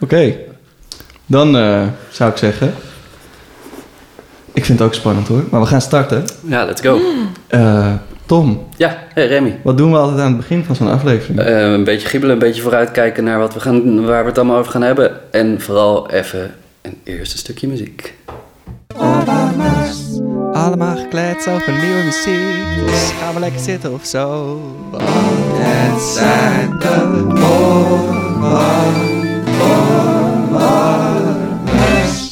Oké, dan eh, zou ik zeggen. Ik vind het ook spannend hoor, maar we gaan starten. Ja, let's go. Eh, Tom, Ja, hey Remy. wat doen we altijd aan het begin van zo'n aflevering? Eh, een beetje gibbelen, een beetje vooruitkijken naar wat we gaan, waar we het allemaal over gaan hebben. En vooral even een eerste stukje muziek. Allemaal gekleed over nieuwe muziek, dus gaan we lekker zitten of zo. Het zijn de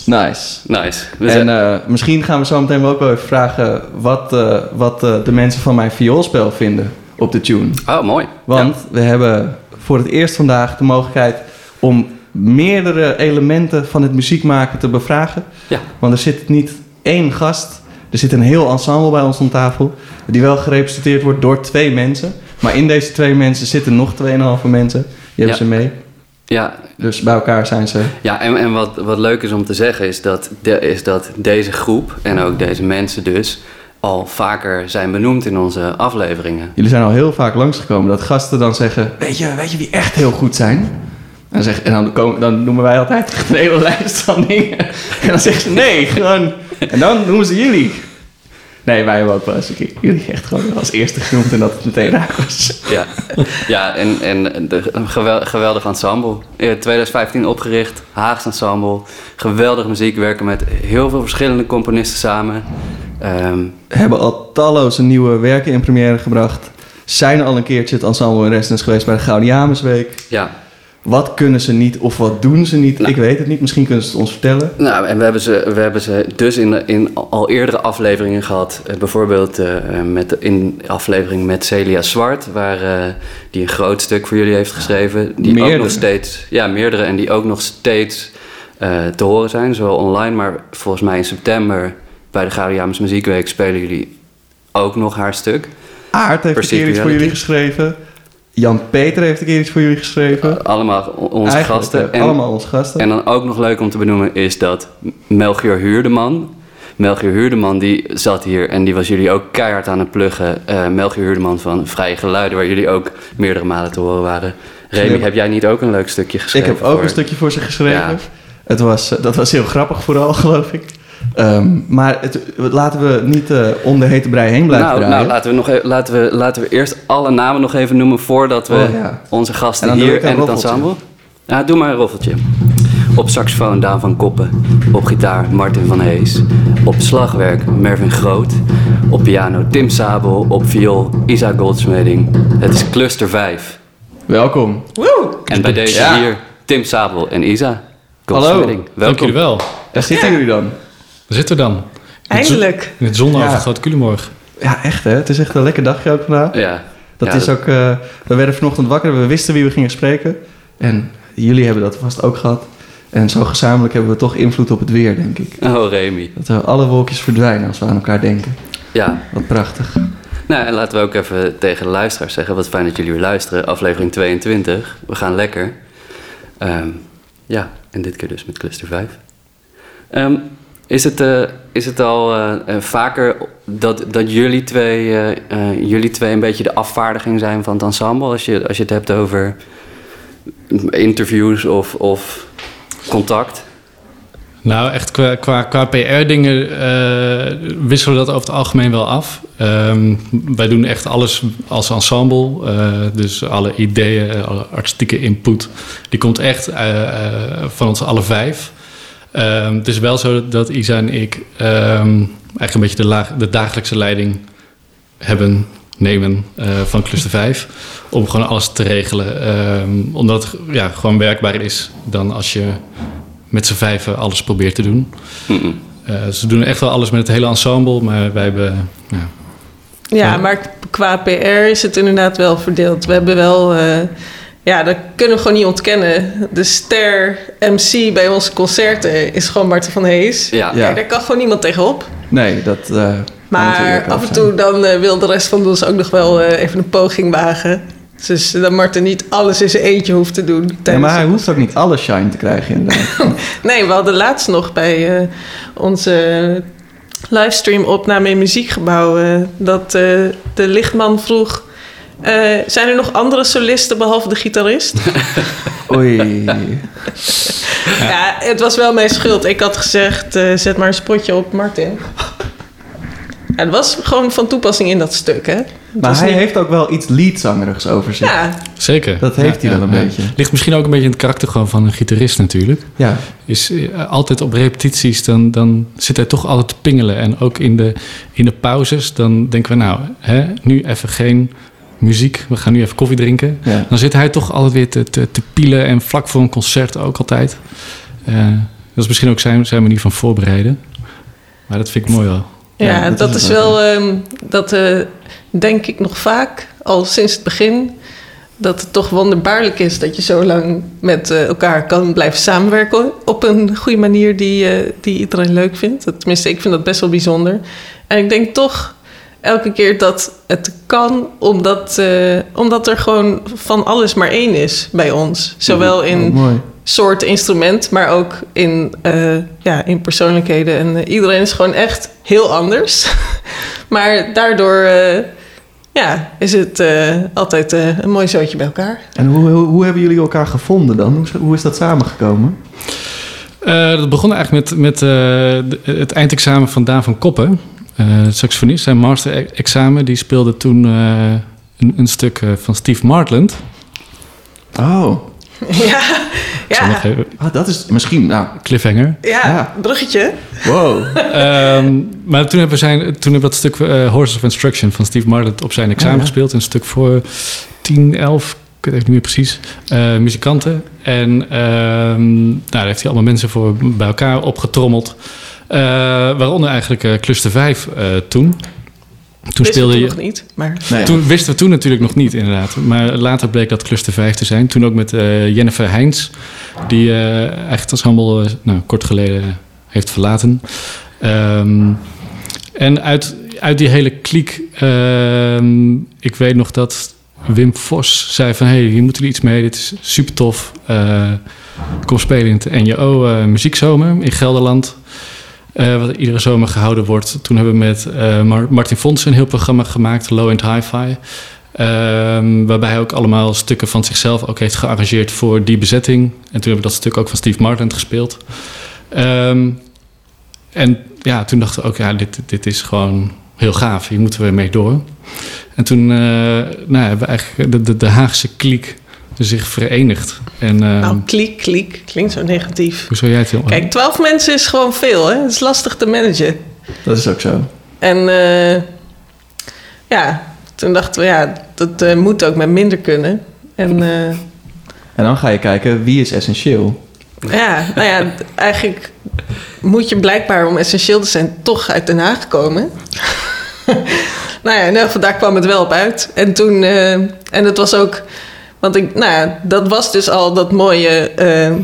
Nice. Nice. We En eh, misschien gaan we zo meteen wel ook wel even vragen wat, eh, wat eh, de mensen van mijn vioolspel vinden op de tune. oh, mooi. Want we hebben voor het eerst vandaag de mogelijkheid om meerdere elementen van het muziekmaken te bevragen. Ja. Want er zit niet één gast, er zit een heel ensemble bij ons aan tafel, die wel gerepresenteerd wordt door twee mensen. Maar in deze twee mensen zitten nog 2,5 mensen. Die hebben Ja. ze mee. Ja, Dus bij elkaar zijn ze. ja en, en wat, wat leuk is om te zeggen is dat, de, is dat deze groep en ook deze mensen dus al vaker zijn benoemd in onze afleveringen. Jullie zijn al heel vaak langsgekomen dat gasten dan zeggen: Weet je, weet je wie echt heel goed zijn? En dan, zeg, en dan, komen, dan noemen wij altijd een hele lijst van dingen. En dan zeggen ze: Nee, gewoon. En dan noemen ze jullie. Nee, wij hebben ook wel eens een keer jullie echt gewoon als eerste genoemd en dat het meteen raak was. Ja, ja en, en de, een gewel- geweldig ensemble. In 2015 opgericht, Haags ensemble. Geweldige muziek, werken met heel veel verschillende componisten samen. Ehm, Hebben al talloze nieuwe werken in première gebracht. Zijn al een keertje het ensemble in residence geweest bij de Gouden Jamesweek. ja, Wat kunnen ze niet of wat doen ze niet? Nou. Ik weet het niet. Misschien kunnen ze het ons vertellen. nou, en we hebben ze, we hebben ze dus in, in al eerdere afleveringen gehad. Eh, bijvoorbeeld eh, met, in de aflevering met Celia Zwart, waar eh, die een groot stuk voor jullie heeft geschreven. Die ook nog steeds, ja, meerdere, en die ook nog steeds te horen zijn, zowel online, maar volgens mij in september bij de James Muziekweek spelen jullie ook nog haar stuk. Aard heeft keer iets voor jullie geschreven. Jan Peter heeft een keer iets voor jullie geschreven. Allemaal o- onze Eigenlijk, gasten. eh, allemaal onze gasten. En dan ook nog leuk om te benoemen is dat Melchior Huurdeman... Melchior Huurdeman die zat hier en die was jullie ook keihard aan het pluggen. Eh Melchior Huurdeman van Vrije Geluiden, waar jullie ook meerdere malen te horen waren. Remy, Ja. heb jij niet ook een leuk stukje ik geschreven? heb ook voor- een stukje voor ze geschreven. Ja. Het was, eh, dat was heel grappig vooral, geloof ik. Ehm, maar het, laten we niet eh, om de hete brei heen blijven Nou, draaien. nou laten, we nog even, laten, we, laten we eerst alle namen nog even noemen voordat we Oh, ja. onze gasten En hier en het ensemble. Ja, doe maar een roffeltje. Op saxofoon Daan van Koppen. Op gitaar Martin van Hees. Op slagwerk Mervin Groot. Op piano Tim Sabel. Op viool Isa Goldsmeding. Het is cluster 5. Welkom. En bij deze Ja. hier Tim Sabel en Isa Hallo. Goldsmeding. Dank Welkom. jullie wel. Daar zitten jullie dan. Zitten we dan? Eindelijk. In het zonne Ja. over Grote Culemborg. Ja, echt hè. Het is echt een lekker dagje ook vandaag. Ja. Dat Ja, is ook... eh, we werden vanochtend wakker. We wisten wie we gingen spreken. En jullie hebben dat vast ook gehad. En zo gezamenlijk hebben we toch invloed op het weer, denk ik. Oh, Remy. Dat we alle wolkjes verdwijnen als we aan elkaar denken. Ja, Wat prachtig. Nou, en laten we ook even tegen de luisteraars zeggen. Wat fijn dat jullie weer luisteren. Aflevering 22. We gaan lekker. Ehm, ja, en dit keer dus met cluster 5. Ehm, is, het, eh, is het al eh, eh, vaker dat, dat jullie, twee, jullie twee een beetje de afvaardiging zijn van het ensemble? Als je, als je het hebt over interviews of, of contact? Nou, echt qua, qua, qua PR-dingen wisselen we dat over het algemeen wel af. Ehm, wij doen echt alles als ensemble. dus alle ideeën, alle artistieke input, die komt echt van ons alle vijf. Ehm, het is wel zo dat Isa en ik ehm, eigenlijk een beetje de, laag, de dagelijkse leiding hebben, nemen eh, van Cluster 5. Om gewoon alles te regelen. Ehm, omdat het ja, gewoon werkbaar is dan als je met z'n vijven alles probeert te doen. Mm-mm. Eh, ze doen echt wel alles met het hele ensemble, maar wij hebben... Ja, Ja, Ja. maar qua PR is het inderdaad wel verdeeld. We hebben wel, eh, ja, dat kunnen we gewoon niet ontkennen. De ster MC bij onze concerten is gewoon Marten van Hees. Ja. Daar kan gewoon niemand tegenop. Nee, dat... eh, Maar af en zijn. toe dan eh, wil de rest van ons ook nog wel eh, even een poging wagen. Dus dat Marten niet alles in zijn eentje hoeft te doen. Ja, maar hij hoeft ook niet alle shine te krijgen inderdaad. Nee, we hadden laatst nog bij eh, onze livestream opname in Muziekgebouw... eh, dat eh, de lichtman vroeg... Eh, zijn er nog andere solisten behalve de gitarist? Oei. ja. het was wel mijn schuld. Ik had gezegd, eh, zet maar een spotje op Martin. Ja, het was gewoon van toepassing in dat stuk, hè? Het Maar hij niet- heeft ook wel iets leadzangerigs over zich. Ja, Zeker. Dat heeft hij wel een beetje. Ligt misschien ook een beetje in het karakter gewoon van een gitarist natuurlijk. Ja. Is eh, altijd op repetities, dan, dan zit hij toch altijd te pingelen. En ook in de, in de pauzes, dan denken we nou, hè, nu even geen muziek. We gaan nu even koffie drinken. ja. Dan zit hij toch altijd weer te, te, te pielen en vlak voor een concert ook altijd. Eh, dat is misschien ook zijn, zijn manier van voorbereiden. Maar dat vind ik mooi wel. Ja, Ja, dat dat, is wel, ehm, dat eh, denk ik nog vaak, al sinds het begin, dat het toch wonderbaarlijk is dat je zo lang met eh, elkaar kan blijven samenwerken op een goede manier die, eh, die iedereen leuk vindt. Tenminste, ik vind dat best wel bijzonder. En ik denk toch elke keer dat het kan, omdat, eh, omdat er gewoon van alles maar één is bij ons. Zowel in Oh, soort instrument, maar ook in, eh, ja, in persoonlijkheden. En eh, iedereen is gewoon echt heel anders. maar daardoor eh, ja, is het eh, altijd eh, een mooi zootje bij elkaar. En hoe, hoe, hoe hebben jullie elkaar gevonden dan? Hoe, is- hoe is dat samengekomen? Eh, dat begon eigenlijk met, met eh, het eindexamen van Daan van Koppen. Eh saxofonist, zijn master-examen. Die speelde toen eh, een, een stuk eh, van Steve Martland. Oh, ja, ja, even... ah, dat is misschien... Nou, Cliffhanger. ja, Ja. bruggetje. wow. Ehm, maar toen hebben we, zijn, toen hebben we dat stuk Horses of Instruction van Steve Martlet op zijn examen Oh, ja. gespeeld. Een stuk voor 10, 11, ik weet het niet meer precies, eh, muzikanten. En ehm, nou, daar heeft hij allemaal mensen voor bij elkaar opgetrommeld. Eh, waaronder eigenlijk eh, Cluster 5 eh, toen. Toen Wisten we speelde toen je. nog niet, maar Nee. Toen wisten we toen natuurlijk nog niet, inderdaad. Maar later bleek dat Cluster 5 te zijn. Toen ook met eh, Jennifer Heijns, die eh eigenlijk ensemble eh, nou, kort geleden heeft verlaten. Ehm, en uit, uit die hele kliek, ehm, ik weet nog dat Wim Vos zei van... hé, hey, hier moeten we iets mee, dit is super tof. Eh, kom spelen in het NJO eh, Muziekzomer in Gelderland... Eh, wat iedere zomer gehouden wordt. Toen hebben we met eh, Mar- Martin Fons een heel programma gemaakt, Low End Hi-Fi. Ehm, waarbij hij ook allemaal stukken van zichzelf ook heeft gearrangeerd voor die bezetting. En toen hebben we dat stuk ook van Steve Martin gespeeld. Ehm, en ja, toen dachten we ook, ja, dit, dit is gewoon heel gaaf. Hier moeten we mee door. En toen eh, nou, hebben we eigenlijk de, de, de Haagse kliek zich verenigd. En ehm, nou, kliek, kliek, klinkt zo negatief. hoe zou jij het doen? Kijk, twaalf mensen is gewoon veel, hè? Het is lastig te managen. Dat is ook zo. En eh, ja, toen dachten we, ja, dat eh, moet ook met minder kunnen. En eh, En dan ga je kijken, wie is essentieel? ja, nou ja, eigenlijk moet je blijkbaar om essentieel te zijn toch uit Den Haag komen. nou ja, in ieder geval, daar kwam het wel op uit. En toen, eh, en het was ook, want ik, nou dat was dus al dat mooie, eh,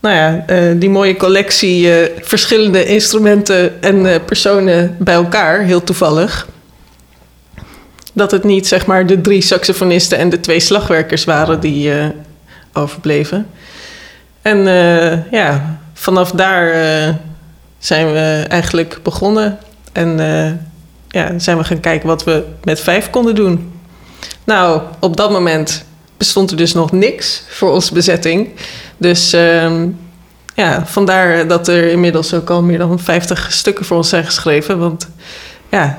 nou ja, eh, die mooie collectie eh, verschillende instrumenten en personen bij elkaar, heel toevallig. Dat het niet zeg maar de drie saxofonisten en de twee slagwerkers waren die overbleven. En ja, vanaf daar zijn we eigenlijk begonnen. En ja, zijn we gaan kijken wat we met vijf konden doen. Nou, op dat moment bestond er dus nog niks voor onze bezetting. Dus ehm, ja, vandaar dat er inmiddels ook al meer dan 50 stukken voor ons zijn geschreven. Want ja,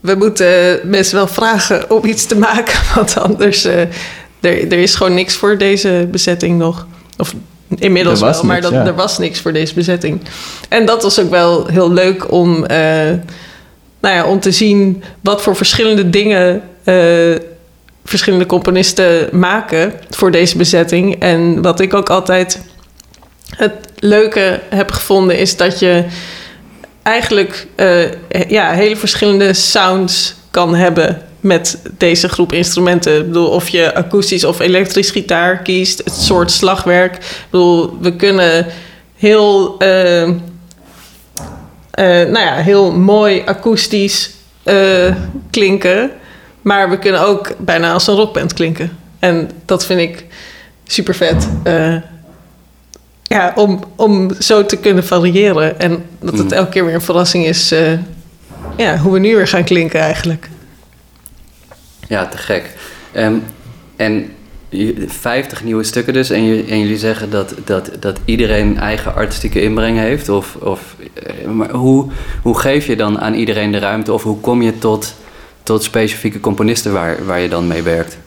we moeten mensen wel vragen om iets te maken. Want anders, eh, er, er is gewoon niks voor deze bezetting nog. Of inmiddels wel, maar dat, ja. er was niks voor deze bezetting. En dat was ook wel heel leuk om, eh, nou ja, om te zien wat voor verschillende dingen eh, verschillende componisten maken voor deze bezetting. En wat ik ook altijd het leuke heb gevonden is dat je eigenlijk eh, ja, hele verschillende sounds kan hebben met deze groep instrumenten. Ik bedoel, of je akoestisch of elektrisch gitaar kiest, het soort slagwerk. Ik bedoel, we kunnen heel, eh, eh, nou ja, heel mooi akoestisch eh, klinken, maar we kunnen ook bijna als een rockband klinken. En dat vind ik super vet. eh, ja, om, om zo te kunnen variëren. En dat het Mm. elke keer weer een verrassing is... ja, hoe we nu weer gaan klinken eigenlijk. Ja, te gek. Ehm, en 50 nieuwe stukken dus. En, je- en jullie zeggen dat, dat, dat iedereen eigen artistieke inbreng heeft. Of, of, eh, maar hoe, hoe geef je dan aan iedereen de ruimte? Of hoe kom je tot, tot specifieke componisten waar, waar je dan mee werkt?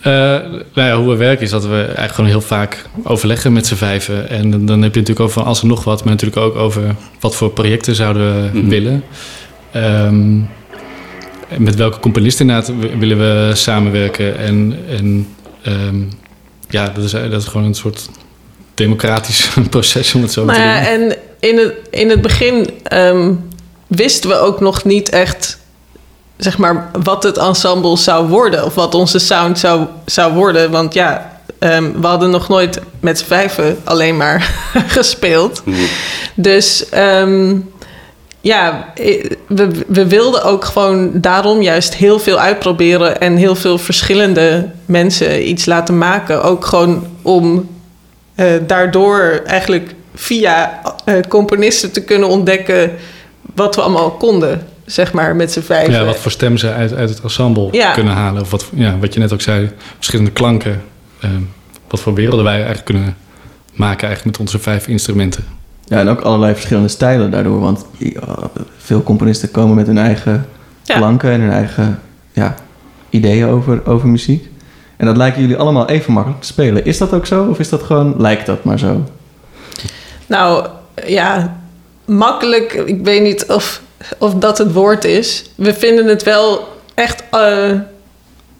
Eh, nou ja, hoe we werken is dat we eigenlijk gewoon heel vaak overleggen met z'n vijven. En dan dan heb je natuurlijk over alles en nog wat, maar natuurlijk ook over wat voor projecten zouden we Mhm. willen. En met welke componisten inderdaad willen we samenwerken. En, en ehm, ja, dat is, dat is gewoon een soort democratisch proces om het zo Nou te ja, doen. en in het, in het begin ehm, wisten we ook nog niet echt, zeg maar, wat het ensemble zou worden. Of wat onze sound zou, zou worden. Want ja, ehm, we hadden nog nooit met z'n vijven alleen maar gespeeld. Dus ehm, ja, we, we wilden ook gewoon daarom juist heel veel uitproberen en heel veel verschillende mensen iets laten maken. Ook gewoon om eh, daardoor eigenlijk via eh, componisten te kunnen ontdekken wat we allemaal konden, zeg maar, met z'n vijven. Ja, wat voor stem ze uit, uit het ensemble Ja. kunnen halen. Of wat, ja, wat je net ook zei, verschillende klanken. Ehm, wat voor werelden wij eigenlijk kunnen maken eigenlijk met onze vijf instrumenten. Ja, en ook allerlei verschillende stijlen daardoor. Want ja, veel componisten komen met hun eigen Ja. klanken en hun eigen ja, ideeën over, over muziek. En dat lijken jullie allemaal even makkelijk te spelen. Is dat ook zo? Of is dat gewoon, lijkt dat maar zo? Nou, ja, makkelijk. Ik weet niet of, of dat het woord is. We vinden het wel echt eh,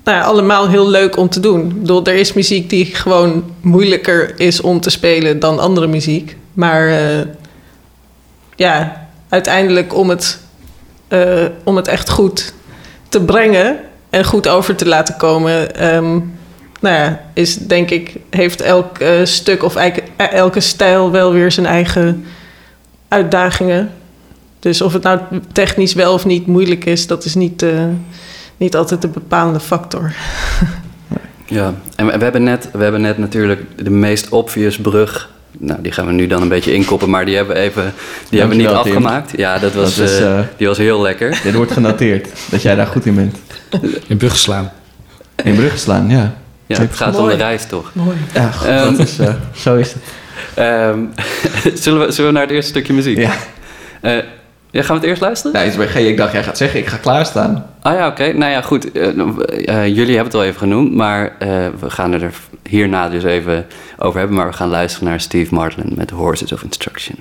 nou ja, allemaal heel leuk om te doen. Ik bedoel, er is muziek die gewoon moeilijker is om te spelen dan andere muziek. Maar eh, ja, uiteindelijk om het, eh, om het echt goed te brengen en goed over te laten komen. ehm, nou ja, is denk ik, heeft elk eh, stuk of elke stijl wel weer zijn eigen uitdagingen. Dus of het nou technisch wel of niet moeilijk is, dat is niet, niet altijd de bepalende factor. Ja, en we hebben net, we hebben net natuurlijk de meest obvious brug. Nou, die gaan we nu dan een beetje inkoppen, maar die hebben we even die hebben we niet Tim. afgemaakt. Ja, dat was, Dat is, eh, eh, die was heel lekker. Dit wordt genoteerd, dat jij daar goed in bent. In bruggen slaan. In bruggen slaan, ja. Ja, het gaat om Mooi. de reis toch? Mooi. Ja, goed, Ehm. dat is, eh, zo is het. Ehm, zullen, we, zullen we naar het eerste stukje muziek? Ja. Eh, ja, gaan we het eerst luisteren? Nou, iets bij- ik dacht, jij gaat zeggen, ik ga klaarstaan. Ah ja, oké. Nou ja, goed. Eh, eh, jullie hebben het al even genoemd, maar eh, we gaan er hierna dus even over hebben. Maar we gaan luisteren naar Steve Martin met Horses of Instruction.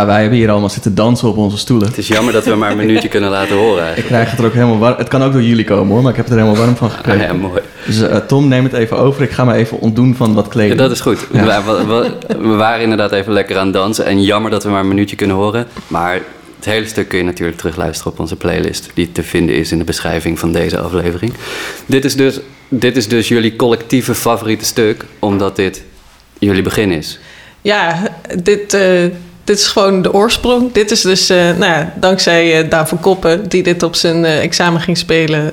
Ja, wij hebben hier allemaal zitten dansen op onze stoelen. Het is jammer dat we maar een minuutje kunnen laten horen Ik krijg het er ook helemaal warm. Het kan ook door jullie komen hoor, maar ik heb het er helemaal warm van Ah, gekregen. ja, mooi. Dus eh, Tom, neem het even over. Ik ga me even ontdoen van wat Ja, kleding. dat is goed. Ja. We, we- we waren inderdaad even lekker aan het dansen. En jammer dat we maar een minuutje kunnen horen. Maar het hele stuk kun je natuurlijk terugluisteren op onze playlist. Die te vinden is in de beschrijving van deze aflevering. Dit is dus, dit is dus jullie collectieve favoriete stuk. Omdat dit jullie begin is. Ja, dit, eh, dit is gewoon de oorsprong. Dit is dus, eh, nou ja, dankzij uh, Daan van Koppen, die dit op zijn eh, examen ging spelen,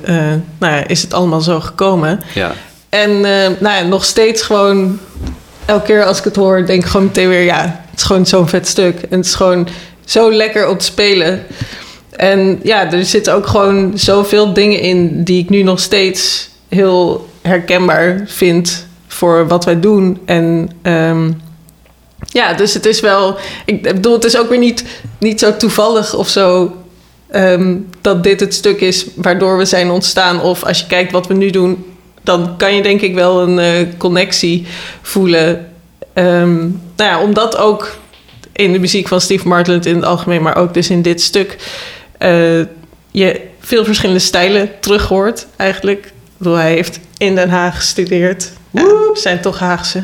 nou ja, is het allemaal zo gekomen. Ja. En nou ja, nog steeds gewoon, elke keer als ik het hoor, denk ik gewoon meteen weer, ja, het is gewoon zo'n vet stuk. En het is gewoon zo lekker om te spelen. En ja, er zitten ook gewoon zoveel dingen in die ik nu nog steeds heel herkenbaar vind voor wat wij doen. En ehm, ja, dus het is wel. Ik bedoel, het is ook weer niet, niet zo toevallig of zo. ehm, dat dit het stuk is waardoor we zijn ontstaan. Of als je kijkt wat we nu doen, dan kan je denk ik wel een eh, connectie voelen. Ehm, nou ja, omdat ook in de muziek van Steve Martlet in het algemeen, maar ook dus in dit stuk, eh, je veel verschillende stijlen terug hoort eigenlijk. Ik bedoel, hij heeft in Den Haag gestudeerd. Ja, zijn toch Haagse.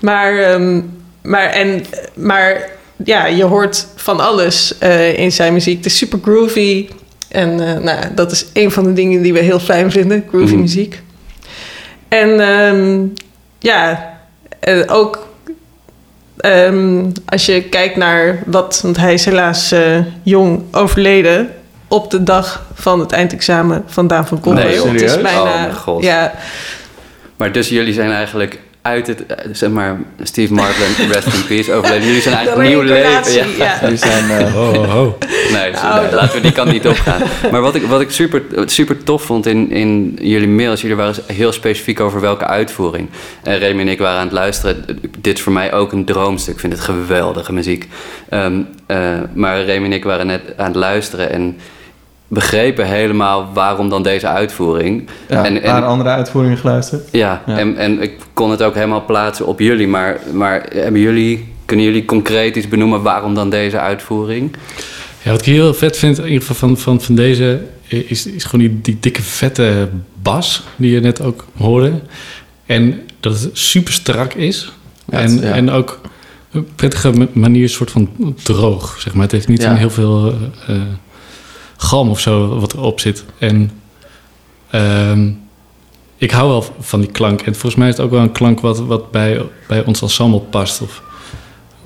Maar, ehm, maar, en, maar ja, je hoort van alles eh, in zijn muziek. Het is super groovy. En eh, nou, dat is een van de dingen die we heel fijn vinden, groovy Mhm. muziek. En ehm, ja, ook ehm, als je kijkt naar wat, want hij is helaas eh, jong overleden op de dag van het eindexamen van Daan van Koppel. Nee, het is bijna, Oh mijn god. ja, Maar dus jullie zijn eigenlijk uit het, eh, zeg maar, Steve Martland, rest in peace, overleden. Jullie zijn eigenlijk een nieuw leven. Ja. ja. Die zijn... eh, Oh, oh, oh. Nee, laten we die kant niet opgaan. Maar wat ik, wat ik super, super tof vond in, in jullie mails, jullie waren heel specifiek over welke uitvoering. En Remy en ik waren aan het luisteren. Dit is voor mij ook een droomstuk. Ik vind het geweldige muziek. Ehm, eh, maar Remy en ik waren net aan het luisteren en begrepen helemaal waarom dan deze uitvoering. ja, en, naar en, andere uitvoeringen geluisterd. ja, Ja. En, en ik kon het ook helemaal plaatsen op jullie. Maar, maar hebben jullie, kunnen jullie concreet iets benoemen waarom dan deze uitvoering? Ja, wat ik heel vet vind, in ieder geval van, van, van deze, is, is gewoon die, die dikke vette bas die je net ook hoorde. En dat het super strak is. Ja, en, ja. en ook op een prettige ma- manier soort van droog, zeg maar. Het heeft niet Ja. een heel veel eh, eh, galm of zo wat erop zit. En ehm, ik hou wel van die klank. En volgens mij is het ook wel een klank wat, wat bij, bij ons ensemble past. Of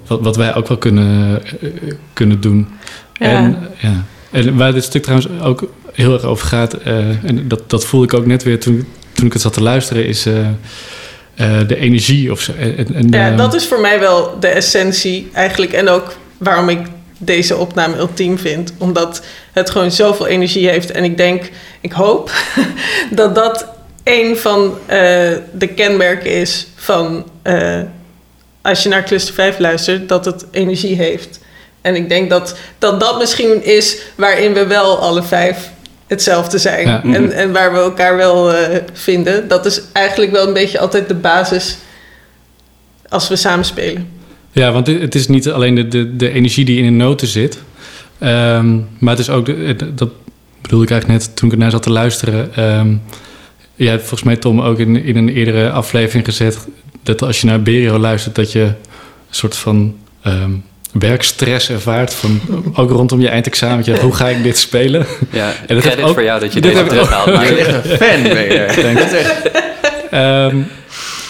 wat, wat wij ook wel kunnen, eh, kunnen doen. Ja. En, ja. en waar dit stuk trouwens ook heel erg over gaat, eh, en dat, dat voelde ik ook net weer toen, toen ik het zat te luisteren, is eh, de energie of zo. En, en, Ja, dat is voor mij wel de essentie eigenlijk. En ook waarom ik deze opname ultiem vind. Omdat het gewoon zoveel energie heeft. En ik denk, ik hoop dat dat een van eh, de kenmerken is van... eh, als je naar Cluster 5 luistert, dat het energie heeft. En ik denk dat dat, dat misschien is waarin we wel alle vijf hetzelfde zijn. Ja. En, en waar we elkaar wel eh, vinden. Dat is eigenlijk wel een beetje altijd de basis als we samen spelen. Ja, want het is niet alleen de, de, de energie die in de noten zit, ehm, maar het is ook, de, dat bedoelde ik eigenlijk net toen ik ernaar zat te luisteren. ehm jij hebt volgens mij Tom ook in, in een eerdere aflevering gezet dat als je naar Berio luistert, dat je een soort van ehm, werkstress ervaart, van, ook rondom je eindexamen. Hoe ga ik dit spelen? Ja, En dat credit ook- voor jou dat je dit deze heb- terughaalt. Je Maar bent echt een fan, ben je. Dat is echt... Ehm,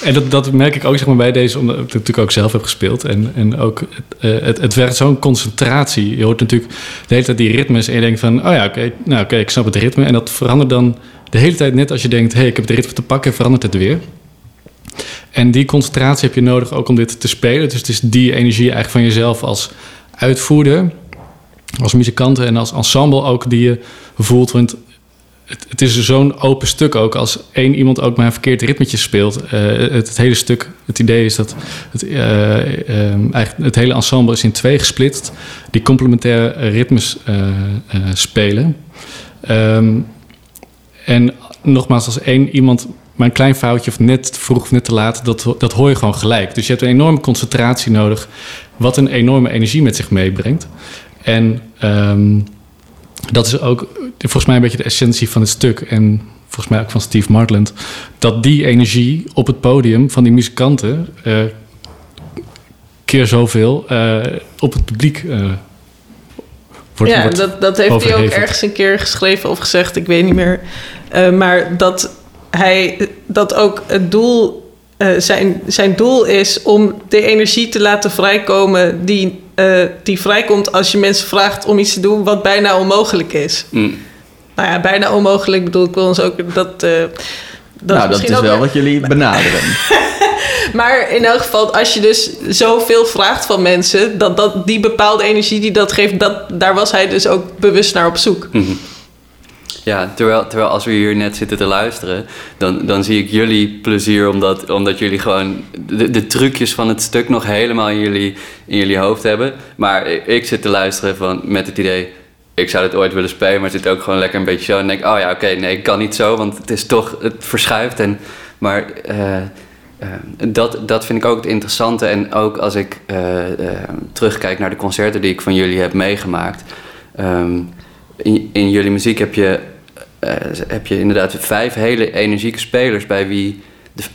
en dat, dat merk ik ook zeg maar, bij deze, omdat ik natuurlijk ook zelf heb gespeeld. En, en ook, het, eh, het, werkt zo'n concentratie. Je hoort natuurlijk de hele tijd die ritmes en je denkt van... oh ja, oké, nou ik snap het ritme. En dat verandert dan de hele tijd net als je denkt... hé, hey, ik heb het ritme te pakken, verandert het weer. En die concentratie heb je nodig ook om dit te spelen. Dus het is die energie eigenlijk van jezelf als uitvoerder... als muzikant en als ensemble ook die je voelt... Want het, het is zo'n open stuk ook. Als één iemand ook maar een verkeerd ritmetje speelt. eh, het, hele stuk, het idee is dat het, eigenlijk het hele ensemble is in twee gesplitst. Die complementaire ritmes eh, spelen. Ehm, en nogmaals, als één iemand maar een klein foutje of net te vroeg of net te laat, dat, dat hoor je gewoon gelijk. Dus je hebt een enorme concentratie nodig, wat een enorme energie met zich meebrengt. En ehm, dat is ook volgens mij een beetje de essentie van het stuk. En volgens mij ook van Steve Martland. Dat die energie op het podium van die muzikanten. eh, keer zoveel eh, op het publiek eh, wordt. ja, wordt dat, dat heeft hij ook ergens een keer geschreven of gezegd, ik weet niet meer. Maar dat hij dat ook het doel, zijn, zijn doel is om de energie te laten vrijkomen die, eh, die vrijkomt als je mensen vraagt om iets te doen wat bijna onmogelijk is. Mm. Nou ja, bijna onmogelijk bedoel ik wil ons ook dat. eh, dat nou, dat misschien is wel weer- wat jullie benaderen. Maar in elk geval, als je dus zoveel vraagt van mensen, dat, dat die bepaalde energie die dat geeft, dat, daar was hij dus ook bewust naar op zoek. Mhm. Ja, terwijl, terwijl als we hier net zitten te luisteren, dan, dan zie ik jullie plezier omdat, omdat jullie gewoon de, de trucjes van het stuk nog helemaal in jullie, in jullie hoofd hebben. Maar ik, zit te luisteren van, met het idee, ik zou dit ooit willen spelen, maar het zit ook gewoon lekker een beetje zo. En denk, oh ja, oké, nee, ik kan niet zo, want het is toch, het verschuift. En, maar eh, eh, dat, dat vind ik ook het interessante. En ook als ik eh, terugkijk naar de concerten die ik van jullie heb meegemaakt. Ehm, in, in jullie muziek heb je, heb je inderdaad vijf hele energieke spelers bij wie,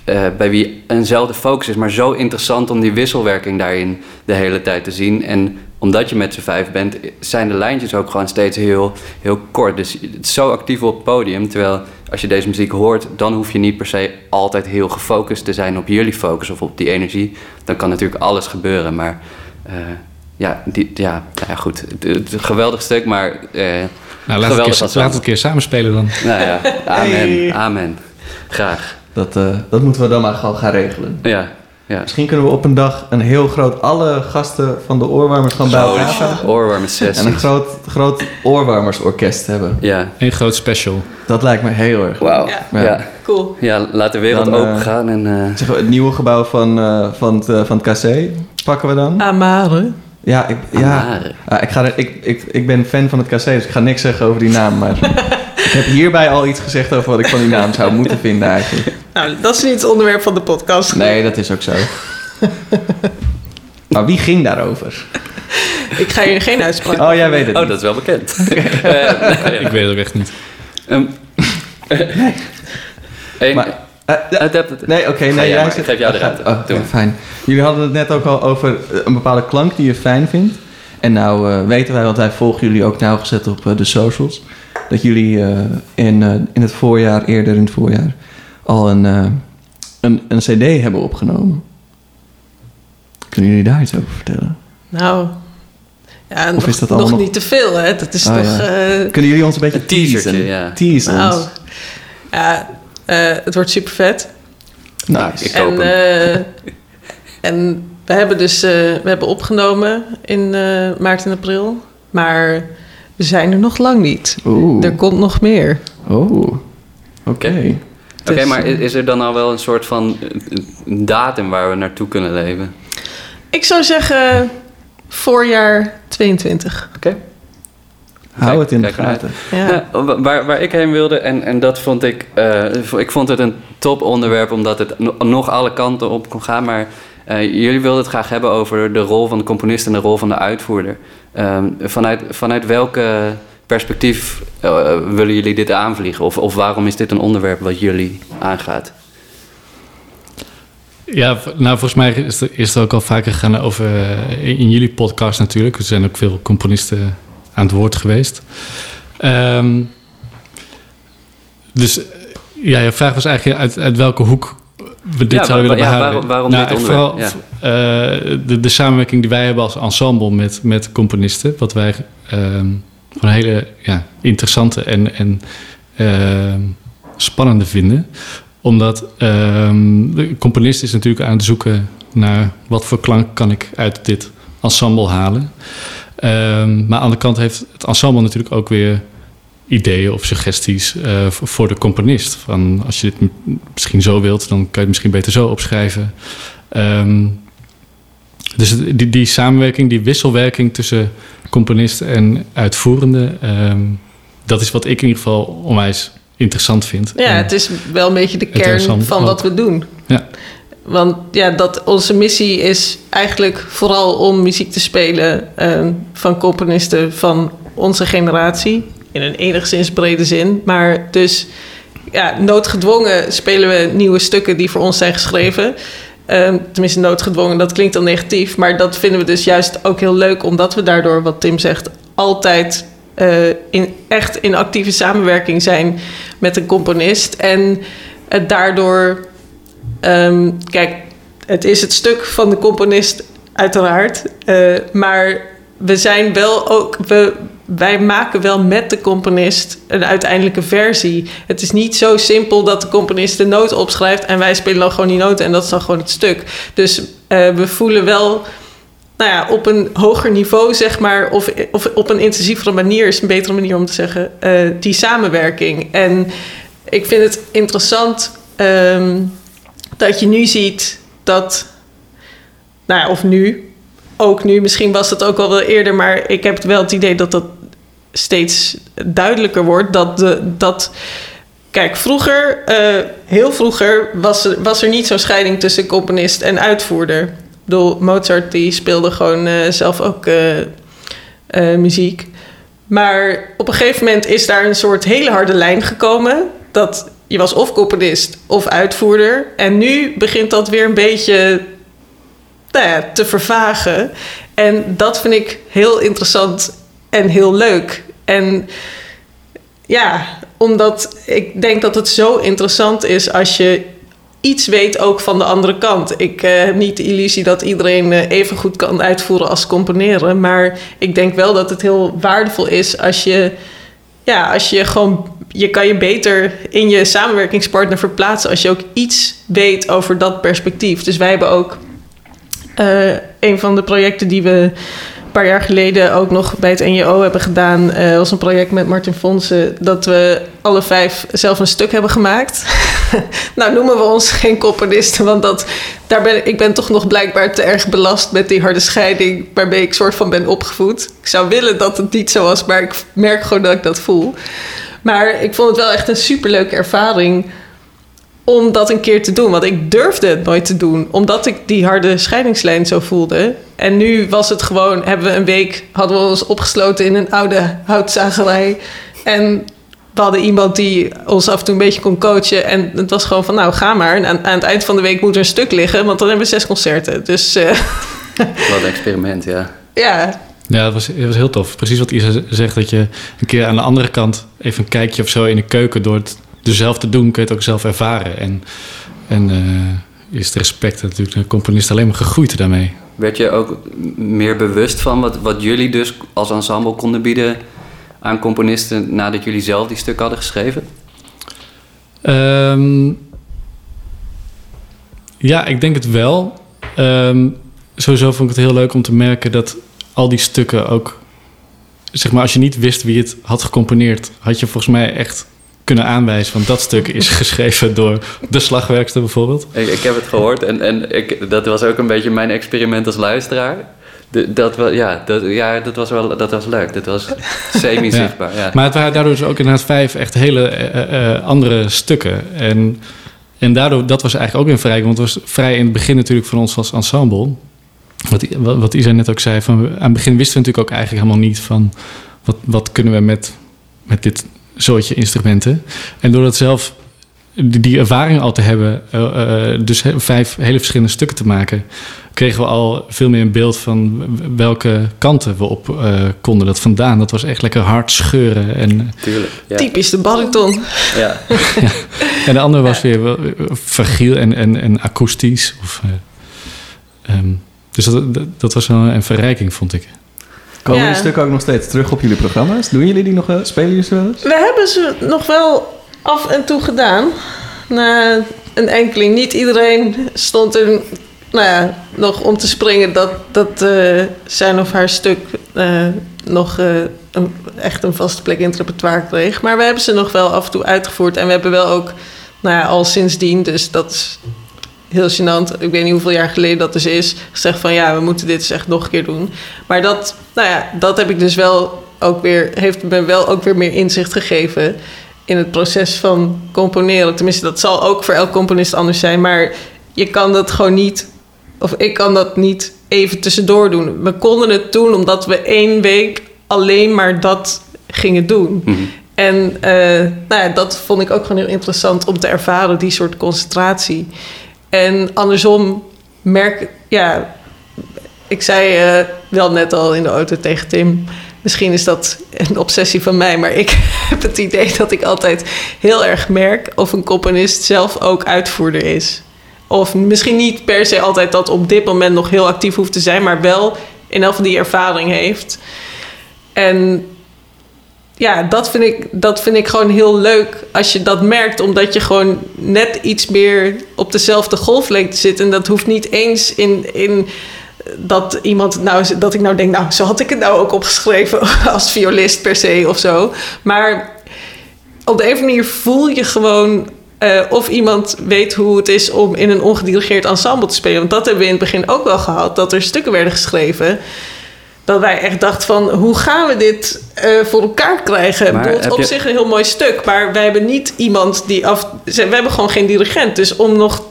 eh, bij wie eenzelfde focus is. Maar zo interessant om die wisselwerking daarin de hele tijd te zien. En omdat je met z'n vijf bent, zijn de lijntjes ook gewoon steeds heel, heel kort. Dus het is zo actief op het podium. Terwijl als je deze muziek hoort, dan hoef je niet per se altijd heel gefocust te zijn op jullie focus of op die energie. Dan kan natuurlijk alles gebeuren. Maar eh, ja, die, ja, ja, goed. Het, geweldig stuk, maar. eh, Nou, laat het, geweldig keer, als laat het een keer samenspelen dan. Nou ja, amen. Hey. Amen. Graag. Dat, eh, dat moeten we dan maar gewoon gaan regelen. Ja, ja. Misschien kunnen we op een dag een heel groot... Alle gasten van de oorwarmers gewoon bij elkaar shit, vragen. oorwarme sessie. En een groot, groot oorwarmersorkest hebben. Ja, Een groot special. Dat lijkt me heel erg. wauw. Ja. Ja. Ja. Ja. Cool. laat de wereld Dan, eh, open gaan en... eh, Zeg, het nieuwe gebouw van, eh, van, het, van het KC pakken we dan? Amare. Ja, ik, ja. Ah, ik, ga er, ik, ik, ik ben fan van het KC, dus ik ga niks zeggen over die naam. Maar ik heb hierbij al iets gezegd over wat ik van die naam zou moeten vinden eigenlijk. Nou, dat is niet het onderwerp van de podcast. Nee, dat is ook zo. Maar wie ging daarover? Ik ga hier geen uitspraak Oh, jij weet het Oh, niet. dat is wel bekend. Eh, Ik weet het ook echt niet. Ehm, Eén- Maar, eh, eh, eh, nee, oké. Nee, jij maar, geef jou de Oh, ruimte. Oh, Doe ja, maar. fijn. Jullie hadden het net ook al over eh, een bepaalde klank die je fijn vindt. En nou eh, weten wij, want wij volgen jullie ook nauwgezet op de socials... dat jullie eh, in, eh, in het voorjaar, eerder in het voorjaar... al een, eh, een, een cd hebben opgenomen. Kunnen jullie daar iets over vertellen? Nou, ja, Of nog, is dat nog allemaal nog- niet te veel, hè? Dat is Oh, toch... ja. eh, Kunnen jullie ons een beetje teasen? ja. Teasen nou, ja, eh, het wordt super vet. Nice. Ik koop en, hem. eh, en we hebben dus eh, we hebben opgenomen in eh, maart en april. Maar we zijn er nog lang niet. Oeh. Er komt nog meer. Oh. Oké. Oké, Dus, maar eh, is is er dan al wel een soort van eh, een datum waar we naartoe kunnen leven? Ik zou zeggen voorjaar 22. Oké. Hou het in de gaten. Ja. Wa- waar, waar ik heen wilde, en, en dat vond ik, eh, ik vond het een top onderwerp, omdat het no- nog alle kanten op kon gaan. Maar eh, jullie wilden het graag hebben over de rol van de componist en de rol van de uitvoerder. Ehm, vanuit, vanuit welke perspectief eh, willen jullie dit aanvliegen? Of, of waarom is dit een onderwerp wat jullie aangaat? Ja, nou volgens mij is er, is er ook al vaker gegaan over in jullie podcast natuurlijk. Er zijn ook veel componisten aan het woord geweest. Ehm, dus ja, je vraag was eigenlijk uit, uit welke hoek we dit Ja, zouden wa- willen ja, waarom- waarom nou, dit? Vooral eh, de, de samenwerking die wij hebben als ensemble met, met componisten. Wat wij gewoon een hele ja, interessante en, en ehm, spannende vinden omdat de componist is natuurlijk aan het zoeken naar wat voor klank kan ik uit dit ensemble halen. Ehm, maar aan de kant heeft het ensemble natuurlijk ook weer ideeën of suggesties eh, voor de componist. Van als je dit misschien zo wilt, dan kan je het misschien beter zo opschrijven. Ehm, dus die, die samenwerking, die wisselwerking tussen componist en uitvoerende, ehm, dat is wat ik in ieder geval onwijs interessant vind. Ja, En- het is wel een beetje de kern van wat we doen. Ja. Want ja, dat onze missie is eigenlijk vooral om muziek te spelen eh, van componisten van onze generatie. In een enigszins brede zin. Maar dus ja, noodgedwongen spelen we nieuwe stukken die voor ons zijn geschreven. Eh, tenminste, noodgedwongen, dat klinkt dan negatief. Maar dat vinden we dus juist ook heel leuk, omdat we daardoor, wat Tim zegt, altijd eh, in, echt in actieve samenwerking zijn met een componist. En het daardoor, ehm, kijk, het is het stuk van de componist, uiteraard. eh, maar we zijn wel ook, we, wij maken wel met de componist een uiteindelijke versie. Het is niet zo simpel dat de componist de noot opschrijft en wij spelen dan gewoon die noten en dat is dan gewoon het stuk. Dus eh, we voelen wel nou ja, op een hoger niveau, zeg maar, of, of op een intensievere manier, is een betere manier om te zeggen, eh, die samenwerking. En ik vind het interessant ehm, dat je nu ziet dat, nou ja, of nu, ook nu, misschien was het ook al wel eerder, maar ik heb wel het idee dat dat steeds duidelijker wordt, dat, de, dat kijk, vroeger, eh, heel vroeger, was er, was er niet zo'n scheiding tussen componist en uitvoerder. Ik bedoel, Mozart die speelde gewoon eh, zelf ook eh, muziek. Maar op een gegeven moment is daar een soort hele harde lijn gekomen. Dat je was of componist of uitvoerder. En nu begint dat weer een beetje nou te vervagen. En dat vind ik heel interessant en heel leuk. En ja, omdat ik denk dat het zo interessant is als je iets weet ook van de andere kant. Ik eh, heb niet de illusie dat iedereen eh, even goed kan uitvoeren als componeren. Maar ik denk wel dat het heel waardevol is als je, ja, als je gewoon. Je kan je beter in je samenwerkingspartner verplaatsen als je ook iets weet over dat perspectief. Dus wij hebben ook eh, een van de projecten die we paar jaar geleden ook nog bij het NJO hebben gedaan, eh, was een project met Martin Fonsen, dat we alle vijf zelf een stuk hebben gemaakt. nou noemen we ons geen componisten, want dat, daar ben, ik ben toch nog blijkbaar te erg belast met die harde scheiding waarmee ik soort van ben opgevoed. Ik zou willen dat het niet zo was, maar ik merk gewoon dat ik dat voel. Maar ik vond het wel echt een superleuke ervaring om dat een keer te doen. Want ik durfde het nooit te doen, omdat ik die harde scheidingslijn zo voelde. En nu was het gewoon, hebben we een week, hadden we ons opgesloten in een oude houtzagerij. En we hadden iemand die ons af en toe een beetje kon coachen. En het was gewoon van, nou, ga maar. En aan, aan het eind van de week moet er een stuk liggen, want dan hebben we zes concerten. Dus uh, Wat een experiment, ja. ja, Ja, het was, het was heel tof. Precies wat Isa zegt, dat je een keer aan de andere kant even een kijkje of zo in de keuken door het dus zelf te doen, kun je het ook zelf ervaren. En, en eh, is het respect natuurlijk de componist alleen maar gegroeid daarmee. Werd je ook meer bewust van wat, wat jullie dus als ensemble konden bieden aan componisten nadat jullie zelf die stukken hadden geschreven? Ehm, ja, ik denk het wel. Ehm, sowieso vond ik het heel leuk om te merken dat al die stukken ook... Zeg maar, als je niet wist wie het had gecomponeerd... had je volgens mij echt kunnen aanwijzen... want dat stuk is geschreven door de slagwerkster bijvoorbeeld. Ik, ik heb het gehoord en, en ik, dat was ook een beetje mijn experiment als luisteraar. De, dat, ja, dat, ja, dat was wel dat was leuk. Dat was semi-zichtbaar. Ja. Maar het waren daardoor dus ook inderdaad vijf echt hele eh, eh, andere stukken. En, en daardoor, dat was eigenlijk ook een vrij... want het was vrij in het begin natuurlijk van ons als ensemble... Wat wat Isa net ook zei, van, aan het begin wisten we natuurlijk ook eigenlijk helemaal niet van... wat, wat kunnen we met, met dit soortje instrumenten. En door dat zelf die, die ervaring al te hebben... eh, eh, dus he- vijf hele verschillende stukken te maken... kregen we al veel meer een beeld van welke kanten we op eh, konden. Dat vandaan, dat was echt lekker hard scheuren. En, Tuurlijk. Ja. typisch de bariton. Ja. en de andere was weer wel, fragiel en, en, en akoestisch. Of, eh, ehm, dus dat, dat, dat was wel een verrijking, vond ik. Komen die stukken ook nog steeds terug op jullie programma's? Doen jullie die nog wel? Spelen jullie ze wel eens? We hebben ze nog wel af en toe gedaan. Na een enkeling. Niet iedereen stond er nou ja, nog om te springen dat, dat eh, zijn of haar stuk eh, nog eh, een, echt een vaste plek in het repertoire kreeg. Maar we hebben ze nog wel af en toe uitgevoerd. En we hebben wel ook nou ja, al sindsdien, dus dat is heel gênant. Ik weet niet hoeveel jaar geleden dat dus is. Gezegd van ja, we moeten dit dus echt nog een keer doen. Maar dat, nou ja, dat heb ik dus wel ook weer, heeft me wel ook weer meer inzicht gegeven in het proces van componeren. Tenminste, dat zal ook voor elk componist anders zijn. Maar je kan dat gewoon niet, of ik kan dat niet even tussendoor doen. We konden het doen omdat we één week alleen maar dat gingen doen. Mhm. En eh, nou ja, dat vond ik ook gewoon heel interessant om te ervaren, die soort concentratie. En andersom merk ja, ik zei eh, wel net al in de auto tegen Tim. Misschien is dat een obsessie van mij, maar ik heb het idee dat ik altijd heel erg merk of een componist zelf ook uitvoerder is. Of misschien niet per se altijd dat op dit moment nog heel actief hoeft te zijn, maar wel in elk geval die ervaring heeft. En ja, dat vind, ik, dat vind ik gewoon heel leuk als je dat merkt, omdat je gewoon net iets meer op dezelfde golflengte zit. En dat hoeft niet eens in, in dat iemand nou, dat ik nou denk, nou, zo had ik het nou ook opgeschreven als violist per se of zo. Maar op de een of andere manier voel je gewoon eh, of iemand weet hoe het is om in een ongedirigeerd ensemble te spelen. Want dat hebben we in het begin ook wel gehad, dat er stukken werden geschreven dat wij echt dachten van... hoe gaan we dit eh, voor elkaar krijgen? Maar bedoel, heb op je- zich een heel mooi stuk... maar wij hebben niet iemand die af... We hebben gewoon geen dirigent. Dus om nog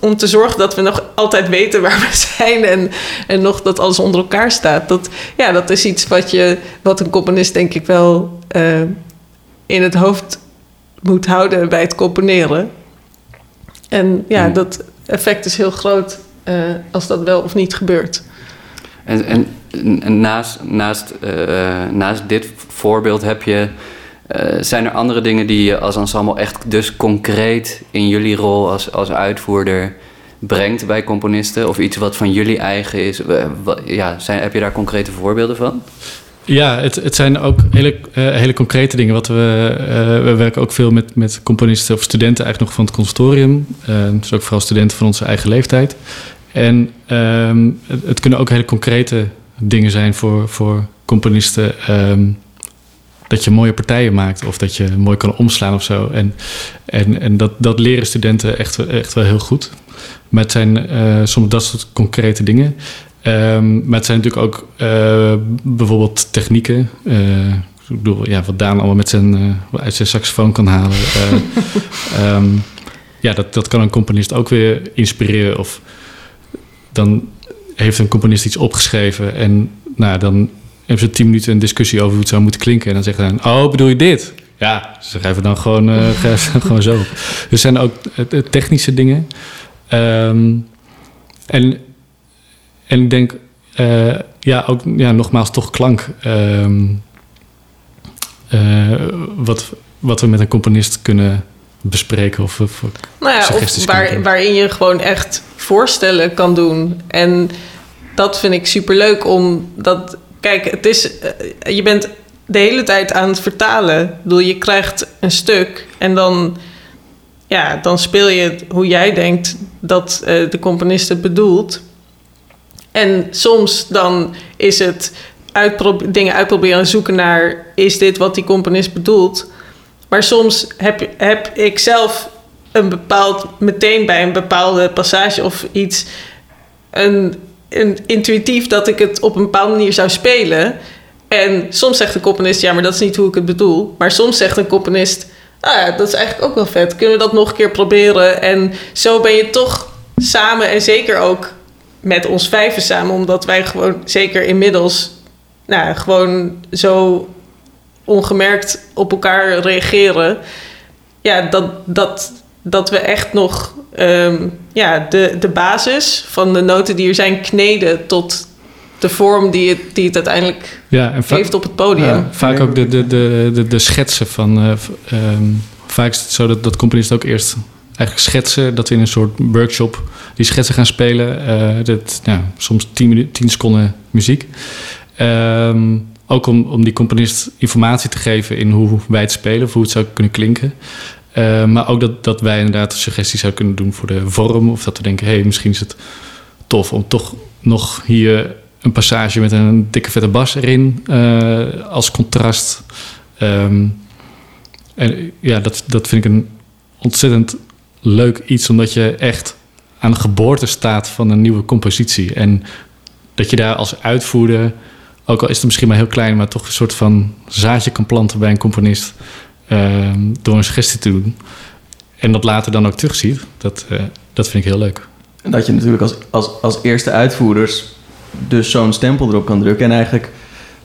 om te zorgen dat we nog altijd weten waar we zijn... en, en nog dat alles onder elkaar staat. Dat, ja, dat is iets wat, je, wat een componist denk ik wel eh, in het hoofd moet houden bij het componeren. En ja, Hmm. dat effect is heel groot eh, als dat wel of niet gebeurt. En, en naast, eh, naast dit voorbeeld heb je, eh, zijn er andere dingen die je als ensemble echt dus concreet in jullie rol als, als uitvoerder brengt bij componisten? Of iets wat van jullie eigen is? Ja, zijn, heb je daar concrete voorbeelden van? Ja, het, het zijn ook hele, eh, hele concrete dingen. Wat we, we werken ook veel met, met componisten of studenten eigenlijk nog van het conservatorium. Eh, dus ook vooral studenten van onze eigen leeftijd. En ehm, het, het kunnen ook hele concrete dingen zijn voor, voor componisten. ehm, dat je mooie partijen maakt of dat je mooi kan omslaan of zo. En, en, en dat, dat leren studenten echt, echt wel heel goed. Maar het zijn eh, soms dat soort concrete dingen. Ehm, maar het zijn natuurlijk ook eh, bijvoorbeeld technieken. Eh, ik bedoel, ja, wat Daan allemaal met zijn, uit zijn saxofoon kan halen. Eh, ehm, ja, dat, dat kan een componist ook weer inspireren. Of dan heeft een componist iets opgeschreven en nou, dan hebben ze tien minuten een discussie over hoe het zou moeten klinken. En dan zeggen ze dan, oh, bedoel je dit? Ja, ze geven dan gewoon, eh, gewoon zo. Dus er zijn ook technische dingen. Ehm, en, en ik denk, eh, ja, ook ja, nogmaals toch klank. Ehm, eh, wat, wat we met een componist kunnen bespreken. Of, of Nou ja, of waar, waarin je gewoon echt voorstellen kan doen. En dat vind ik superleuk om dat. Kijk, het is. eh, je bent de hele tijd aan het vertalen. Ik bedoel, je krijgt een stuk en dan. Ja, dan speel je hoe jij denkt dat eh, de componist het bedoelt. En soms dan is het dingen uitproberen en zoeken naar... is dit wat die componist bedoelt? Maar soms heb, heb ik zelf een bepaald... meteen bij een bepaalde passage of iets... Een, een intuïtief dat ik het op een bepaalde manier zou spelen. En soms zegt de componist... ja, maar dat is niet hoe ik het bedoel. Maar soms zegt een componist... ah ja, dat is eigenlijk ook wel vet. Kunnen we dat nog een keer proberen? En zo ben je toch samen en zeker ook met ons vijven samen, omdat wij gewoon zeker inmiddels nou, gewoon zo ongemerkt op elkaar reageren. Ja, dat, dat, dat we echt nog ehm, ja, de, de basis van de noten die er zijn kneden tot de vorm die het, die het uiteindelijk ja, en heeft op het podium. Ja. vaak ook de, de, de, de, de schetsen van. eh, ehm, vaak is het zo dat, dat componisten ook eerst eigenlijk schetsen. Dat we in een soort workshop die schetsen gaan spelen. Eh, dat, nou, soms 10 minuten, 10 seconden muziek. Ehm, ook om, om die componist informatie te geven in hoe wij het spelen, of hoe het zou kunnen klinken. Eh, maar ook dat, dat wij inderdaad suggesties zouden kunnen doen voor de vorm. Of dat we denken, hé, hey, misschien is het tof om toch nog hier een passage met een dikke vette bas erin eh, als contrast. Ehm, en ja, dat, dat vind ik een ontzettend leuk iets, omdat je echt aan de geboorte staat van een nieuwe compositie. En dat je daar als uitvoerder, ook al is het misschien maar heel klein, maar toch een soort van zaadje kan planten bij een componist ehm, door een suggestie te doen. En dat later dan ook terugziet, dat, eh, dat vind ik heel leuk. En dat je natuurlijk als, als, als eerste uitvoerders dus zo'n stempel erop kan drukken en eigenlijk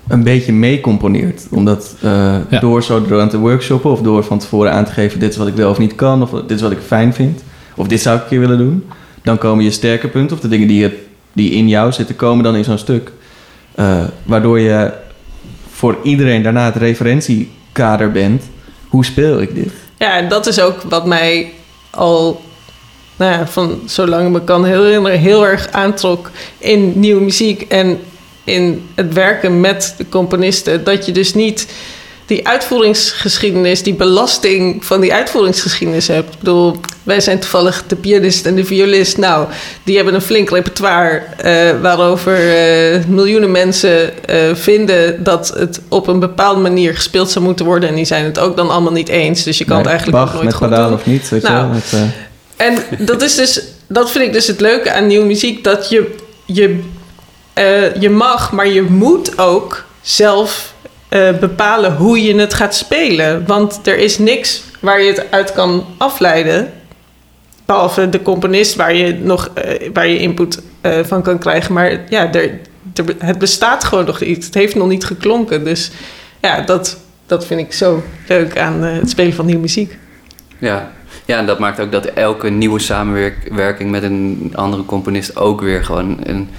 een beetje meecomponeert. Omdat eh, Ja. door zo door aan te workshoppen of door van tevoren aan te geven... dit is wat ik wel of niet kan of dit is wat ik fijn vind... of dit zou ik een keer willen doen... dan komen je sterke punten of de dingen die, je, die in jou zitten... komen dan in zo'n stuk. Eh, waardoor je voor iedereen daarna het referentiekader bent. Hoe speel ik dit? Ja, en dat is ook wat mij al nou ja, van zolang me kan herinneren heel erg aantrok in nieuwe muziek en in het werken met de componisten. Dat je dus niet die uitvoeringsgeschiedenis, die belasting van die uitvoeringsgeschiedenis hebt. Ik bedoel, wij zijn toevallig de pianist en de violist. Nou, die hebben een flink repertoire eh, waarover eh, miljoenen mensen eh, vinden dat het op een bepaalde manier gespeeld zou moeten worden. En die zijn het ook dan allemaal niet eens. Dus je kan het eigenlijk Bach nooit met goed pedaal doen. of niet, weet Nou, je eh, En dat is dus, dat vind ik dus het leuke aan nieuwe muziek, dat je, je, je mag, maar je moet ook zelf eh, bepalen hoe je het gaat spelen. Want er is niks waar je het uit kan afleiden. Behalve de componist waar je, nog, eh, waar je input eh, van kan krijgen. Maar ja, er, er- het bestaat gewoon nog niet. Het heeft nog niet geklonken. Dus ja, dat, dat vind ik zo leuk aan het spelen van nieuwe muziek. Ja. Ja, en dat maakt ook dat elke nieuwe samenwerking met een andere componist ook weer gewoon een,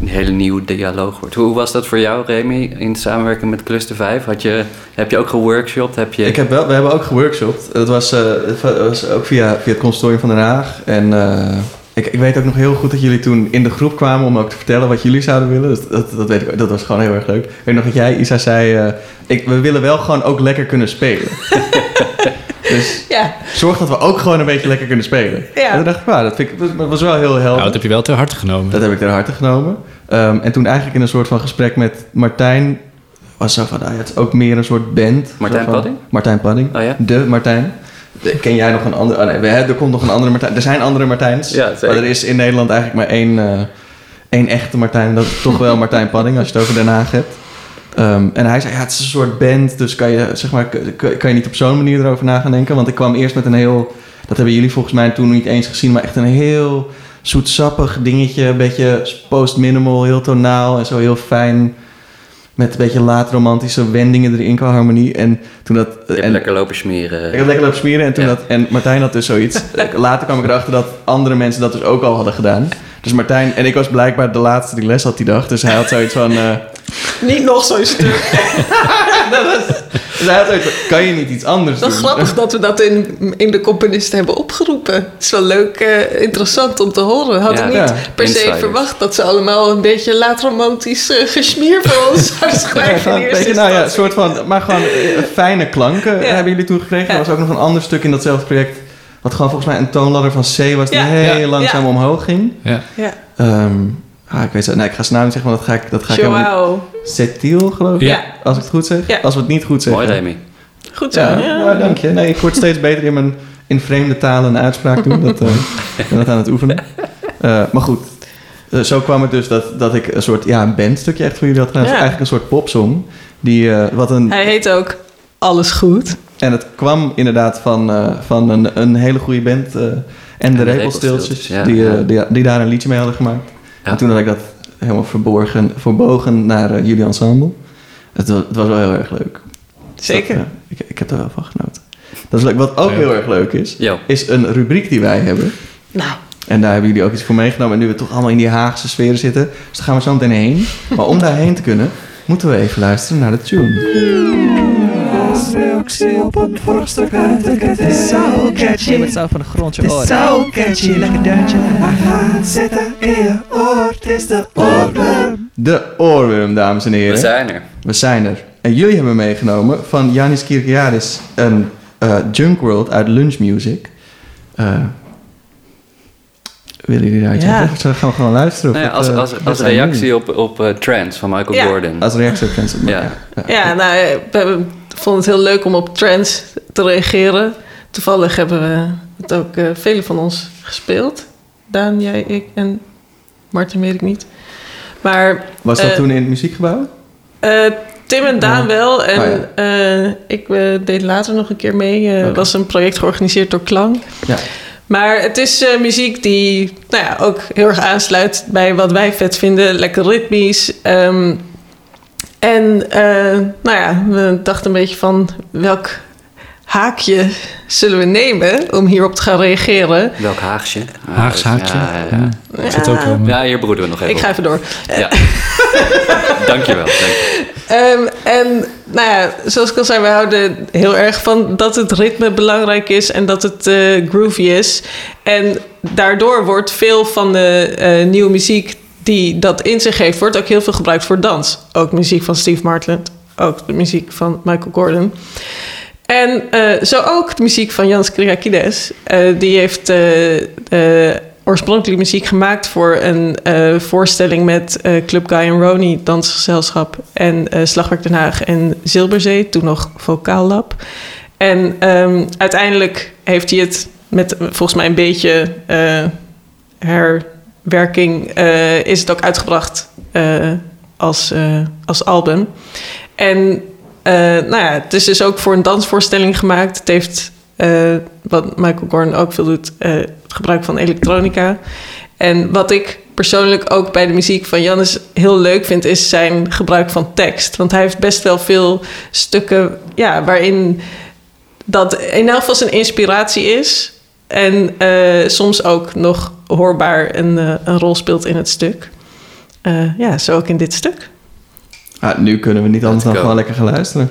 een hele nieuwe dialoog wordt. Hoe was dat voor jou, Remy, in samenwerking met Cluster 5? Had je, heb je ook geworkshopt? Heb je... Ik heb wel, we hebben ook geworkshopt. Dat was, eh, was ook via, via het consortium van Den Haag. En eh, ik, ik weet ook nog heel goed dat jullie toen in de groep kwamen om ook te vertellen wat jullie zouden willen. Dus dat, dat, weet ik, dat was gewoon heel erg leuk. Ik weet nog dat jij, Isa, zei... eh, ik, we willen wel gewoon ook lekker kunnen spelen. dus Ja, zorg dat we ook gewoon een beetje lekker kunnen spelen. Ja. En toen dacht ik, wauw, dat vind ik, dat was wel heel helder. Nou, dat heb je wel ter harte genomen. Dat heb ik ter harte genomen. Ehm, en toen eigenlijk in een soort van gesprek met Martijn... was zo van, nou ja, het is ook meer een soort band. Martijn van- Padding? Martijn Padding. Oh ja? De Martijn. De- Ken jij nog een andere? Oh nee, er komt nog een andere Martijn. Er zijn andere Martijns. Ja, zeker. maar er is in Nederland eigenlijk maar één, eh, één echte Martijn. Dat is toch wel Martijn Padding, als je het over Den Haag hebt. Ehm, en hij zei, ja, het is een soort band. Dus kan je, zeg maar, kan, je niet op zo'n manier erover na gaan denken? Want ik kwam eerst met een heel... Dat hebben jullie volgens mij toen niet eens gezien. Maar echt een heel zoetsappig dingetje. Een beetje post-minimal, heel tonaal en zo heel fijn. Met een beetje laat-romantische wendingen erin qua harmonie. En toen dat... En, lekker lopen smeren. ik heb lekker lopen smeren en toen Ja. dat... En Martijn had dus zoiets. Later kwam ik erachter dat andere mensen dat dus ook al hadden gedaan. Dus Martijn... En ik was blijkbaar de laatste die les had die dag. Dus hij had zoiets van... eh, niet nog zo'n stuk. dus zoiets van, kan je niet iets anders Wel doen? grappig dat we dat in, in de componisten hebben opgeroepen. Het is wel leuk, eh, interessant om te horen. Had Ja. ik niet Ja. per se Insiders. verwacht dat ze allemaal een beetje laat-romantisch eh, gesmier voor ons zouden Ja, schrijven. beetje, nou ja, een instantie. soort van, maar gewoon eh, fijne klanken Ja. hebben jullie toen gekregen. Ja. Er was ook nog een ander stuk in datzelfde project, wat gewoon volgens mij een toonladder van C was die Ja. heel Ja. langzaam Ja. omhoog ging. Ja. Ja, Ehm, ah, ik weet het, nee, ik ga zijn naam niet zeggen, want dat ga ik, dat ga ik. Joao. Cetiel, geloof ik. Ja. Als ik het goed zeg. Ja. Als we het niet goed zeggen. Mooi, Remy. Goed zo. Ja, dank je. Nee, ik word steeds beter in mijn in vreemde talen een uitspraak doen. Dat, eh, ik ben dat aan het oefenen. Eh, maar goed, Eh, zo kwam het dus dat, dat ik een soort ja, een bandstukje echt voor jullie had gedaan. Ja. eigenlijk een soort popsong. Die, eh, wat een, Hij heet ook Alles Goed. En het kwam inderdaad van, eh, van een, een hele goede band. eh, en de de Repelsteeltjes, ja, die, eh, ja. die, die daar een liedje mee hadden gemaakt. Ja. En toen had ik dat helemaal verborgen, verbogen naar eh, jullie ensemble. Het, het was wel heel erg leuk. Zeker. Dat, eh, ik, ik heb er wel van genoten. Dat is leuk. Wat ook Ja. heel erg leuk is, is een rubriek die wij hebben. Nou, En daar hebben jullie ook iets voor meegenomen. En nu we toch allemaal in die Haagse sferen zitten, dus daar gaan we zo meteen heen. Maar om daarheen te kunnen, moeten we even luisteren naar de tune. Je wordt zo van de grond je oren. Zo catchy, lekker deuntje. We gaan zitten in je oor. Het is de oorworm. De oorworm, dames en heren. We zijn er. We zijn er. En jullie hebben meegenomen van Janis Kirkiaris een eh, Junk World uit Lunch Music. Eh willen jullie daaruit Ja. zeggen? Of gaan we gewoon luisteren? Of Nou ja, als, eh, als, als reactie op, op eh, Trance van Michael Ja. Gordon. Als reactie op Friends of Ja. ja, nou, vonden het heel leuk om op trends te reageren. Toevallig hebben we het ook eh velen van ons gespeeld. Daan, jij, ik en Martin weet ik niet. Maar Was dat Eh, toen in het muziekgebouw? Eh, Tim en Daan wel. En Oh, eh, ik deed later nog een keer mee. Het was een project georganiseerd door Klang. Ja. Maar het is muziek die nou ja, ook heel erg aansluit bij wat wij vet vinden. Lekker ritmisch. Ehm, en eh, nou ja, we dachten een beetje van welk haakje zullen we nemen om hierop te gaan reageren. Welk Haagsje? Ah, Haags haakje. Ja, ja, ja. Ja. Zit ook helemaal. Ja, hier broeden we nog even Ik ga even door. Ja. Dankjewel. Dank je. Ehm, en nou ja, zoals ik al zei, we houden heel erg van dat het ritme belangrijk is en dat het eh, groovy is. En daardoor wordt veel van de eh, nieuwe muziek die dat in zich heeft, wordt ook heel veel gebruikt voor dans. Ook muziek van Steve Martlet, ook de muziek van Michael Gordon. En eh, zo ook de muziek van Jans Kyriakides. Eh, die heeft eh, oorspronkelijk muziek gemaakt voor een voorstelling met Club Guy en Roni, dansgezelschap, en Slagwerk Den Haag en Zilberzee, toen nog Vocaal Lab. En ehm, uiteindelijk heeft hij het met volgens mij een beetje eh, herwerking, eh, is het ook uitgebracht eh, als, eh, als album. En nou ja, het is dus ook voor een dansvoorstelling gemaakt. Het heeft, wat Michael Gorn ook veel doet, het gebruik van elektronica. En wat ik persoonlijk ook bij de muziek van Jannes heel leuk vind, is zijn gebruik van tekst. Want hij heeft best wel veel stukken ja, waarin dat in elk geval zijn inspiratie is. En eh, soms ook nog hoorbaar een, eh, een rol speelt in het stuk. Eh, ja, zo ook in dit stuk. Ah, nu kunnen we niet anders dan gewoon lekker gaan luisteren.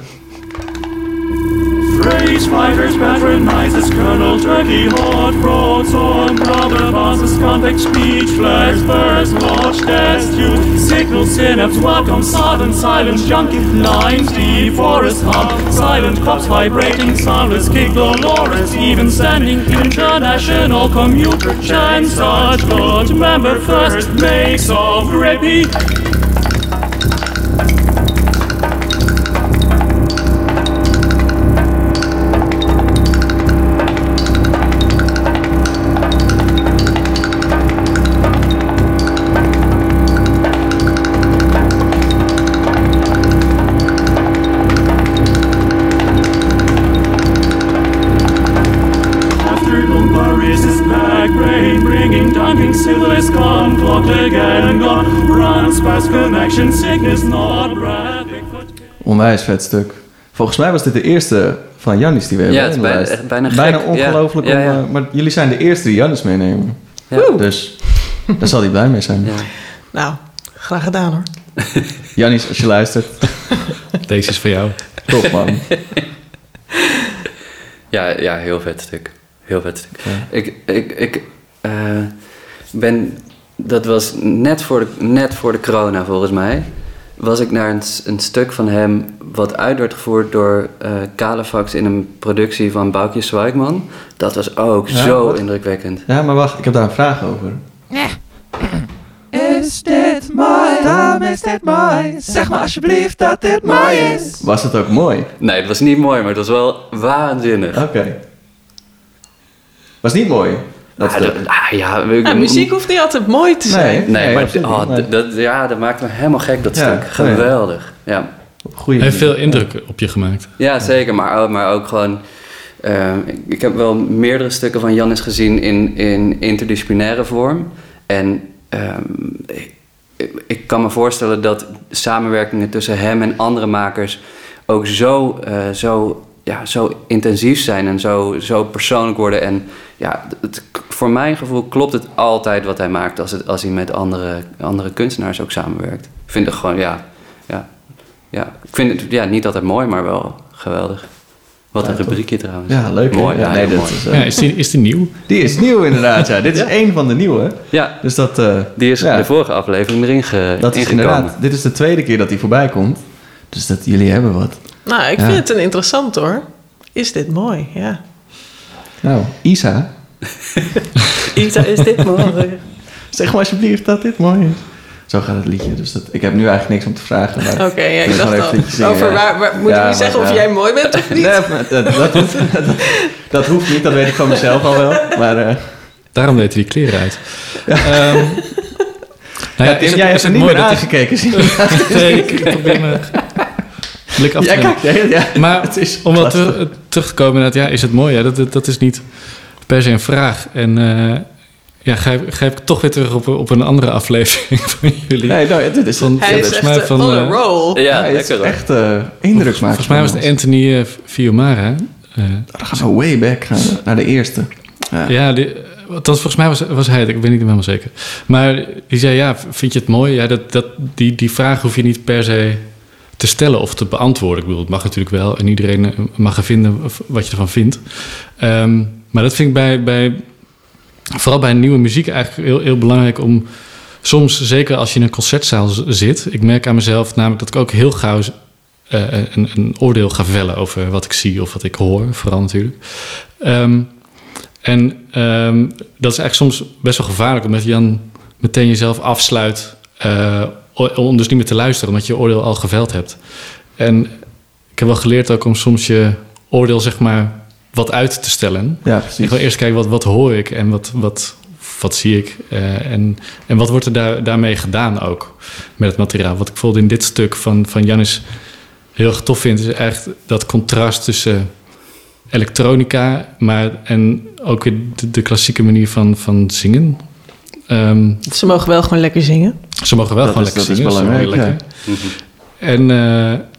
Phrase fighters patronizes Colonel Turkey Hot Roads on rubber buses contact speech flags first watch destitute signal synapse welcome sudden silence junkie lines deep forest hum. Silent cops vibrating soundless kick Dolores. Even standing international commuter chant such good member first makes of grippy Connection, sickness not. Onwijs vet stuk. Volgens mij was dit de eerste van Jannis die we hebben. Ja, het is bijna- echt bijna gek. Bijna ongelooflijk. Ja, om, ja. eh, maar jullie zijn de eerste die Jannis meenemen. Ja. Dus daar zal hij blij mee zijn. Ja. Nou, graag gedaan hoor. Jannis, als je luistert, Deze is voor jou. top man. Ja, ja, heel vet stuk. Heel vet stuk. Ik, ik, ik eh, ben, dat was net voor, de, net voor de corona volgens mij, was ik naar een, een stuk van hem wat uit werd gevoerd door eh Kalefax in een productie van Boukje Zwijkman. Dat was ook Ja, zo wat? indrukwekkend. Ja, maar wacht, ik heb daar een vraag over. Is dit mooi? Daarom is dit mooi. Zeg maar alsjeblieft dat dit mooi is. Was het ook mooi? Nee, het was niet mooi, maar het was wel waanzinnig. Oké. Was niet mooi? Dat Ah, ah, ja, we- Ja, muziek hoeft niet altijd mooi te zijn. Nee. Nee, maar oh. Nee. dat, ja, dat maakt me helemaal gek, dat Ja, stuk. Geweldig. Ja. Goeie Hij heeft veel indruk op je gemaakt. Ja, zeker. Maar, ook- maar ook gewoon... eh, ik, ik heb wel meerdere stukken van Jannis gezien in, in interdisciplinaire vorm. En ehm, ik, ik kan me voorstellen dat samenwerkingen tussen hem en andere makers ook zo, eh, zo, ja, zo intensief zijn en zo, zo persoonlijk worden. En ja, het, voor mijn gevoel klopt het altijd wat hij maakt als, het, als hij met andere, andere kunstenaars ook samenwerkt. Ik vind het gewoon, ja, ja, ja. Ik vind het ja, niet altijd mooi, maar wel geweldig. Wat een Ja, rubriekje trouwens. Ja, leuk. hè? Mooi, ja, nee, dat mooi. is, eh, Ja, is die, is die nieuw? Die is nieuw inderdaad, ja. Dit is één van de nieuwe. Ja, Dus dat, eh, die is de vorige aflevering erin ge, dat is ingekomen. inderdaad... Dit is de tweede keer dat hij voorbij komt. Dus dat jullie hebben wat. Nou, ik Ja. vind het een interessant hoor. Is dit mooi? Ja. Nou, Isa, Isa, is dit mooi? zeg maar alsjeblieft dat dit mooi is. Zo gaat het liedje. Dus dat, ik heb nu eigenlijk niks om te vragen. Maar Oké, ja, ik dacht al. zingen, Over ja. waar, waar- moeten Ja, we zeggen of ja. jij mooi bent of niet? Nee, dat, dat, hoeft, dat, dat hoeft niet, dat weet ik van mezelf al wel. Maar eh, Daarom deed hij die kleren uit. Ehm, nou ja, ja, Tim, is het, jij is hebt er niet mooi meer aangekeken. Nee, ik, ik probeer me blik af te hele- ja. Maar Het is om wat lastig. terug, te komen, inderdaad, ja, is het mooi? Ja, dat, dat, dat is niet per se een vraag. En eh ja, grijp, grijp ik toch weer terug op, op een andere aflevering van jullie. Nee, nou, dit is Van- Hij Ja, is volgens echt mij van, a eh, roll. Ja, hij is echt eh indruk maken. Volgens mij was het Anthony eh, Fiumara. Eh, Dan gaan we way back gaan naar de eerste. Ja. ja, die, althans, volgens mij was, was hij het. Ik ben niet helemaal zeker. Maar die zei, ja, vind je het mooi? Ja, dat, dat, die, die vraag hoef je niet per se te stellen of te beantwoorden. Ik bedoel, het mag natuurlijk wel. En iedereen eh, mag er vinden wat je ervan vindt. Ehm, maar dat vind ik bij, bij, vooral bij nieuwe muziek eigenlijk heel, heel belangrijk om... Soms, zeker als je in een concertzaal zit... Ik merk aan mezelf namelijk dat ik ook heel gauw eh, een, een oordeel ga vellen over wat ik zie of wat ik hoor. Vooral natuurlijk. Ehm, en ehm, dat is eigenlijk soms best wel gevaarlijk, omdat je dan meteen jezelf afsluit eh, om dus niet meer te luisteren, omdat je je oordeel al geveld hebt. En ik heb wel geleerd ook om soms je oordeel zeg maar wat uit te stellen. Ja, En precies. gewoon eerst kijken wat, wat hoor ik en wat, wat wat zie ik? Eh, en, en wat wordt er daar, daarmee gedaan ook met het materiaal? Wat ik bijvoorbeeld in dit stuk van, van Janis heel erg tof vind... is echt dat contrast tussen elektronica... maar en ook weer de, de klassieke manier van, van zingen. Ehm, Ze mogen wel gewoon lekker zingen. Ze mogen wel Dat gewoon is- lekker zingen. dat is wel belangrijk, lekker. En, eh, en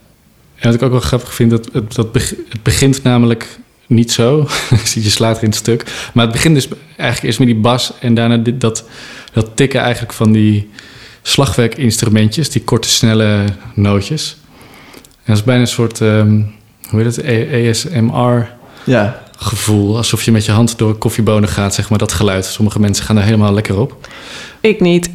wat ik ook wel grappig vind, dat, het- dat beg- het begint namelijk niet zo. je slaat in het stuk. Maar het begint dus eigenlijk eerst met die bas en daarna dit, dat, dat tikken eigenlijk van die slagwerkinstrumentjes, die korte, snelle nootjes. En dat is bijna een soort, ehm, hoe heet het, ASMR Ja, gevoel. Alsof je met je hand door koffiebonen gaat, zeg maar, dat geluid. Sommige mensen gaan daar helemaal lekker op. Ik niet.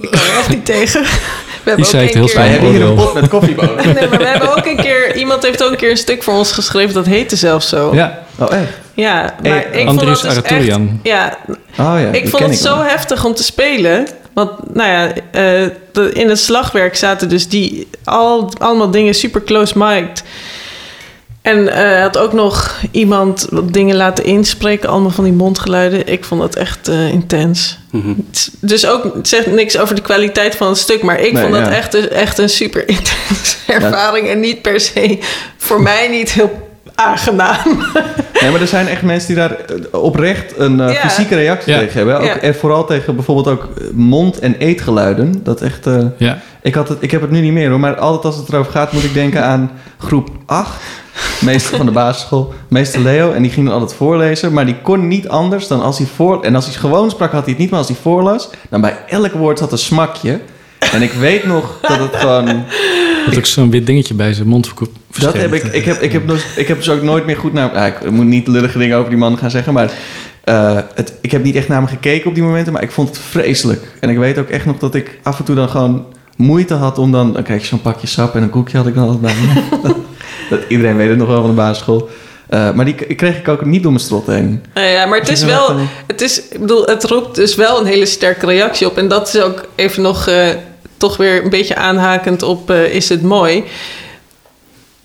Ik kan er echt niet tegen. We hebben zei ook het een heel keer... wij hebben hier een pot met koffiebonen. Nee, maar we hebben ook een keer... Iemand heeft ook een keer een stuk voor ons geschreven. Dat heette zelfs zo. Ja, Ja, Oh, echt? maar Eh, ik Andries vond dat dus echt... Ja, Oh ja, ik vond het zo wel. heftig om te spelen. Want, nou ja, eh, de- in het slagwerk zaten dus die... Al, allemaal dingen super close mic'd. En eh, had ook nog iemand wat dingen laten inspreken. Allemaal van die mondgeluiden. Ik vond dat echt eh, intens. Mhm. Dus ook, het zegt niks over de kwaliteit van het stuk. Maar ik Nee, vond dat ja. echt, een- echt een super intense ervaring. En niet per se, voor mij niet heel aangenaam. Nee, maar er zijn echt mensen die daar eh, oprecht een eh, Ja. fysieke reactie Ja. tegen hebben. Ook, Ja. En vooral tegen bijvoorbeeld ook mond- en eetgeluiden. Dat echt... eh, ja. ik, had het, ik heb het nu niet meer hoor, maar altijd als het erover gaat moet ik denken aan groep 8. Meester van de basisschool, meester Leo. En die ging dan altijd voorlezen, maar die kon niet anders dan als hij voor... En als hij gewoon sprak had hij het niet, maar als hij voorlas... dan bij elk woord zat een smakje. En ik weet nog dat het gewoon... Dat ook zo'n wit dingetje bij zijn mond Dat heb ik, ik, heb, ik, heb dus, ik heb dus ook nooit meer goed naar... Ja, ik moet niet lullige dingen over die man gaan zeggen, maar... eh, het, ik heb niet echt naar hem gekeken op die momenten, maar ik vond het vreselijk. En ik weet ook echt nog dat ik af en toe dan gewoon moeite had om dan... Dan kreeg je zo'n pakje sap en een koekje had ik dan altijd bij me. dat, iedereen weet het nog wel van de basisschool. Eh, maar die kreeg ik ook niet door mijn strot heen. Nou ja, maar het is wel... Het, is, ik bedoel, het roept dus wel een hele sterke reactie op. En dat is ook even nog eh, toch weer een beetje aanhakend op eh, is het mooi.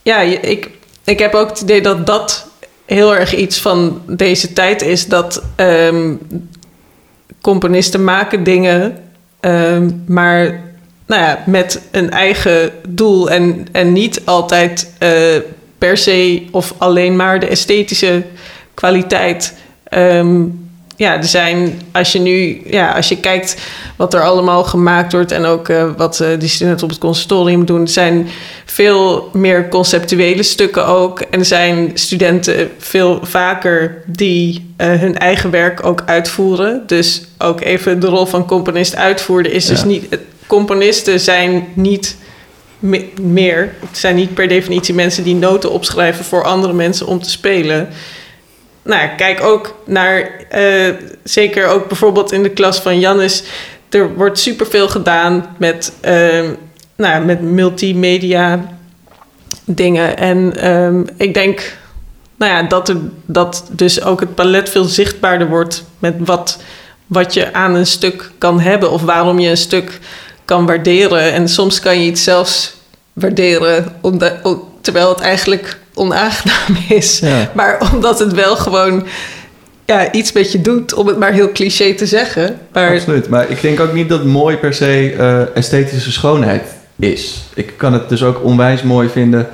Ja, ik, ik heb ook het idee dat dat heel erg iets van deze tijd is. Dat ehm, componisten maken dingen, ehm, maar nou ja, met een eigen doel. En, en niet altijd eh, per se of alleen maar de esthetische kwaliteit. Ehm, ja, er zijn, als je nu, ja, als je kijkt wat er allemaal gemaakt wordt en ook eh, wat eh, die studenten op het conservatorium doen, zijn veel meer conceptuele stukken ook. En zijn studenten veel vaker die hun eigen werk ook uitvoeren. Dus ook even de rol van componist uitvoeren is dus niet. Componisten zijn niet me- meer. Het zijn niet per definitie mensen die noten opschrijven voor andere mensen om te spelen. Nou, kijk ook naar, eh, zeker ook bijvoorbeeld in de klas van Jannes. Er wordt superveel gedaan met, ehm, nou, met multimedia dingen. En ehm, ik denk nou ja, dat, er, dat dus ook het palet veel zichtbaarder wordt met wat, wat je aan een stuk kan hebben of waarom je een stuk kan waarderen. En soms kan je iets zelfs waarderen omdat, terwijl het eigenlijk onaangenaam is. Ja. Maar omdat het wel gewoon ja, iets met je doet, om het maar heel cliché te zeggen. Maar Absoluut. Maar ik denk ook niet dat mooi per se eh, esthetische schoonheid is. Ik kan het dus ook onwijs mooi vinden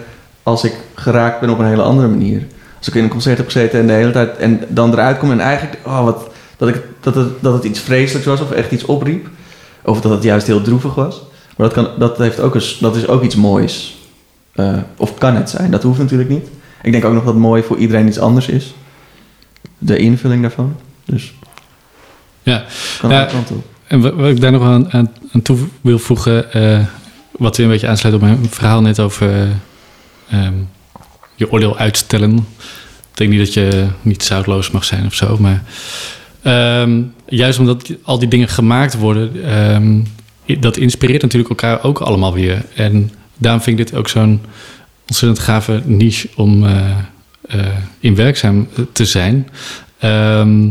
als ik geraakt ben op een hele andere manier. Als ik in een concert heb gezeten en de hele tijd en dan eruit kom en eigenlijk oh, wat, dat, ik, dat, het, dat het iets vreselijks was of echt iets opriep. Of dat het juist heel droevig was. Maar dat, kan, dat, heeft ook een, dat is ook iets moois. Eh, of kan het zijn, dat hoeft natuurlijk niet. Ik denk ook nog dat mooi voor iedereen iets anders is. De invulling daarvan. Dus Ja. kan Ja. op. En wat, wat ik daar nog aan, aan, aan toe wil voegen, eh, wat weer een beetje aansluit op mijn verhaal net over eh, ehm, je oordeel uitstellen. Ik denk niet dat je niet zoutloos mag zijn of zo, maar ehm, juist omdat al die dingen gemaakt worden, i- dat inspireert natuurlijk elkaar ook allemaal weer. En daarom vind ik dit ook zo'n ontzettend gave niche om eh, eh, in werkzaam te zijn. Ehm,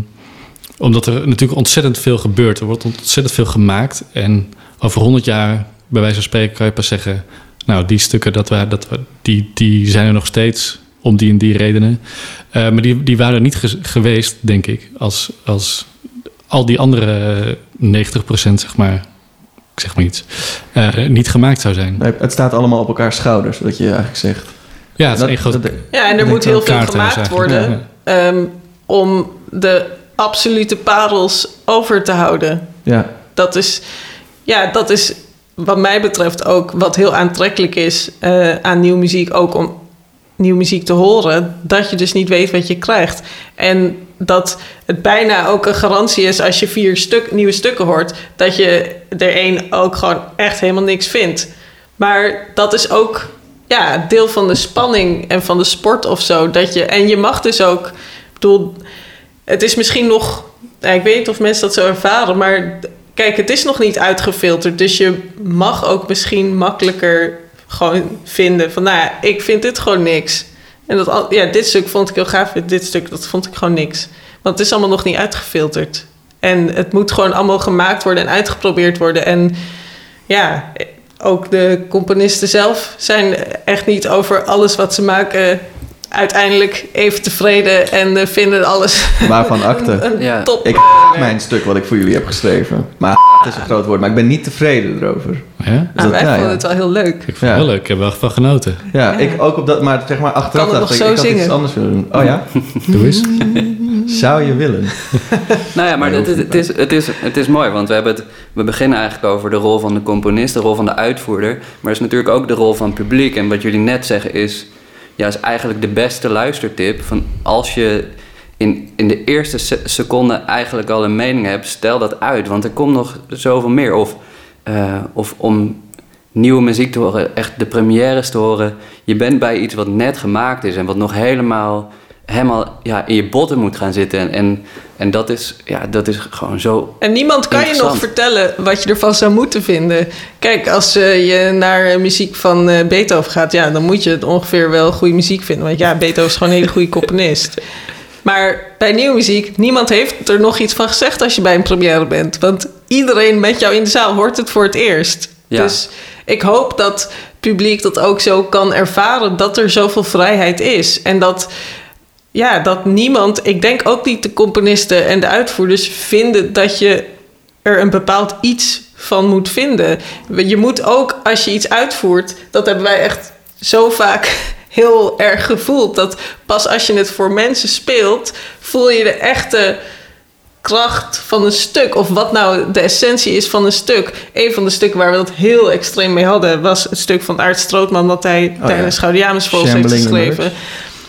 omdat er natuurlijk ontzettend veel gebeurt. Er wordt ontzettend veel gemaakt. En over 100 jaar, bij wijze van spreken, kan je pas zeggen... nou, die stukken, dat we, dat we, die, die zijn er nog steeds om die en die redenen. Eh, maar die, die waren er niet ge- geweest, denk ik... als, als al die andere 90% zeg maar, ik zeg maar iets, eh, niet gemaakt zou zijn. Nee, Het staat allemaal op elkaars schouders, wat je eigenlijk zegt. Ja, het is Dat- één groot dat- Ja, en er moet heel veel gemaakt worden ja, ehm, om de absolute parels over te houden. ja. Dat is, ja, dat is wat mij betreft ook wat heel aantrekkelijk is eh, aan nieuwe muziek. Ook om nieuwe muziek te horen. Dat je dus niet weet wat je krijgt. En dat het bijna ook een garantie is als je vier stuk, nieuwe stukken hoort. Dat je er één ook gewoon echt helemaal niks vindt. Maar dat is ook ja, deel van de spanning en van de sport of zo. Dat je, en je mag dus ook, ik bedoel, het is misschien nog, nou, ik weet niet of mensen dat zo ervaren, maar kijk, het is nog niet uitgefilterd. Dus je mag ook misschien makkelijker gewoon vinden van, nou ja, ik vind dit gewoon niks. En dat, ja, dit stuk vond ik heel gaaf, dit stuk, dat vond ik gewoon niks. Want het is allemaal nog niet uitgefilterd. En het moet gewoon allemaal gemaakt worden en uitgeprobeerd worden. En ja, ook de componisten zelf zijn echt niet over alles wat ze maken uiteindelijk even tevreden en eh, vinden alles Waarvan akte. Ja. top. Ik mijn stuk wat ik voor jullie heb geschreven. Maar het is een groot woord, maar ik ben niet tevreden erover. Ja? Nou, dat- wij ja, vonden ja. het wel heel leuk. Ik vond het wel leuk, ik heb er wel van genoten. Ja, Ja. ik ook op dat, maar zeg maar achteraf Kan het dacht nog ik, zo ik had iets zingen? anders willen doen. Oh ja? Doe eens. Zou je willen? Nou ja, maar Nee, het, is, het, is, het, is, het is mooi, want we, hebben het, we beginnen eigenlijk over de rol van de componist, de rol van de uitvoerder. Maar het is natuurlijk ook de rol van het publiek. En wat jullie net zeggen is, ja, is eigenlijk de beste luistertip. Van als je in, in de eerste se- seconde eigenlijk al een mening hebt, stel dat uit. Want er komt nog zoveel meer. Of, eh, of om nieuwe muziek te horen, echt de premières te horen. Je bent bij iets wat net gemaakt is en wat nog helemaal, helemaal ja, in je botten moet gaan zitten. En, en, en dat, is, ja, dat is gewoon zo. En niemand kan je nog vertellen wat je ervan zou moeten vinden. Kijk, als eh, je naar eh, muziek van eh, Beethoven gaat, ja, dan moet je het ongeveer wel goede muziek vinden. Want ja, Beethoven is gewoon een hele goede componist. Maar bij nieuwe muziek, niemand heeft er nog iets van gezegd als je bij een première bent. Want iedereen met jou in de zaal hoort het voor het eerst. Ja. Dus ik hoop dat het publiek dat ook zo kan ervaren, dat er zoveel vrijheid is. En dat, ja, dat niemand, ik denk ook niet de componisten en de uitvoerders, vinden dat je er een bepaald iets van moet vinden. Je moet ook, als je iets uitvoert, dat hebben wij echt zo vaak heel erg gevoeld. Dat pas als je het voor mensen speelt, voel je de echte kracht van een stuk. Of wat nou de essentie is van een stuk. Een van de stukken waar we dat heel extreem mee hadden... was het stuk van Aart Strootman... dat hij ja. tijdens Gaudiamusvogels heeft geschreven.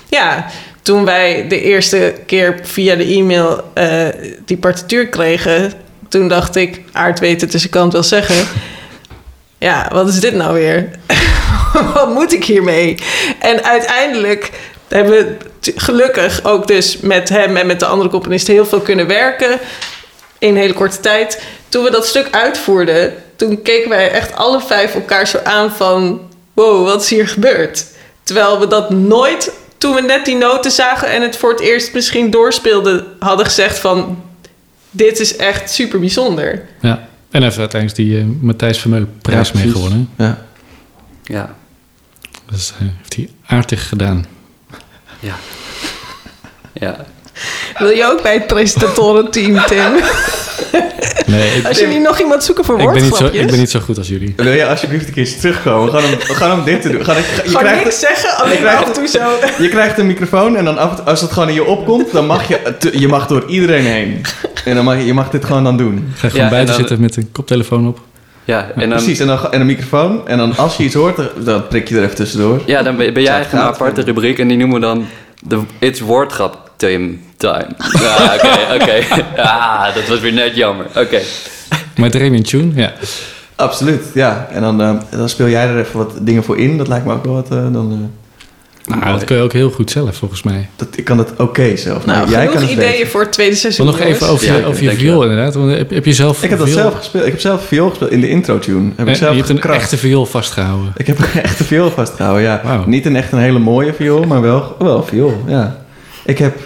Ja, toen wij de eerste keer via de e-mail eh, die partituur kregen... toen dacht ik, Aart weet het, dus ik kan het wel zeggen... ja, wat is dit nou weer? wat moet ik hiermee? En uiteindelijk hebben we gelukkig ook dus met hem en met de andere componisten heel veel kunnen werken in een hele korte tijd. Toen we dat stuk uitvoerden, toen keken wij echt alle vijf elkaar zo aan van... wow, wat is hier gebeurd? Terwijl we dat nooit, toen we net die noten zagen... en het voor het eerst misschien doorspeelden, hadden gezegd van... dit is echt super bijzonder. Ja. En heeft uiteindelijk die eh, Matthijs Vermeulen prijs Ja, precies. meegewonnen. Ja. Ja, Dat eh, heeft hij aardig gedaan. ja. Ja, Wil je ook bij het presentatorenteam, Tim? Nee, ik, Als jullie nog iemand zoeken voor ik, ben niet zo, woordgrapjes... ik ben niet zo goed als jullie. Wil je alsjeblieft een keertje terugkomen? Gewoon om, gewoon om dit te doen. Gewoon, je, Gewoon krijgt, niks zeggen, alleen je maar krijgt- af en toe zo... je krijgt een microfoon en dan af als het gewoon in je opkomt, dan mag je, je mag door iedereen heen. En dan mag je, je mag dit gewoon dan doen. Ga gewoon Ja, en buiten dan- zitten met een koptelefoon op. ja. En, dan, Precies, en, dan, en een microfoon. En dan als je iets hoort, dan prik je er even tussendoor. Ja, dan ben, ben jij een aparte rubriek en die noemen we dan de It's Woordgrap Tim Time. Ja, oké, oké. Ja, dat was weer net jammer. Oké. Met Remy Tune, ja. Absoluut, ja. En dan, eh, dan speel jij er even wat dingen voor in. Dat lijkt me ook wel wat... eh, dan, eh, Nou, dat kun je ook heel goed zelf, volgens mij. dat, ik kan het oké zelf. Nou, jij genoeg kan het ideeën voor het tweede seizoen. wil nog even over Ja, je, over je viool inderdaad. Want heb, heb je zelf Ik heb dat viool- zelf gespeeld. Ik heb zelf viool gespeeld in de intro-tune. Heb ik zelf je hebt een echte viool vastgehouden. Ik heb een echte viool vastgehouden, ja. Niet een echt een hele mooie viool, maar wel, wel viool, ja. Ik heb...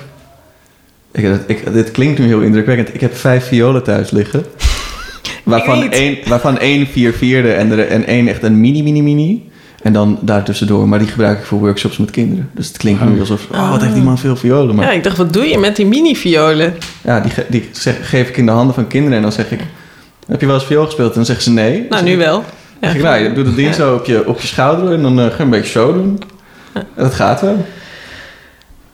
Ik, ik, dit klinkt nu heel indrukwekkend. Ik heb vijf violen thuis liggen. Waarvan één, waarvan één vier vierde en, er, en één echt een mini, mini, mini. En dan daartussendoor, maar die gebruik ik voor workshops met kinderen. Dus het klinkt nu Oh. alsof, oh, wat heeft die man veel violen. Maar Ja, ik dacht, wat doe je met die mini-violen? ja, die, ge- die zeg- geef ik in de handen van kinderen en dan zeg ik, heb je wel eens viool gespeeld? En dan zeggen ze nee. Nou, nu ik- wel. Dan zeg ik, Ja. nou, je doet het ding zo op je, op je schouder en dan eh, ga je een beetje show doen. En dat gaat wel.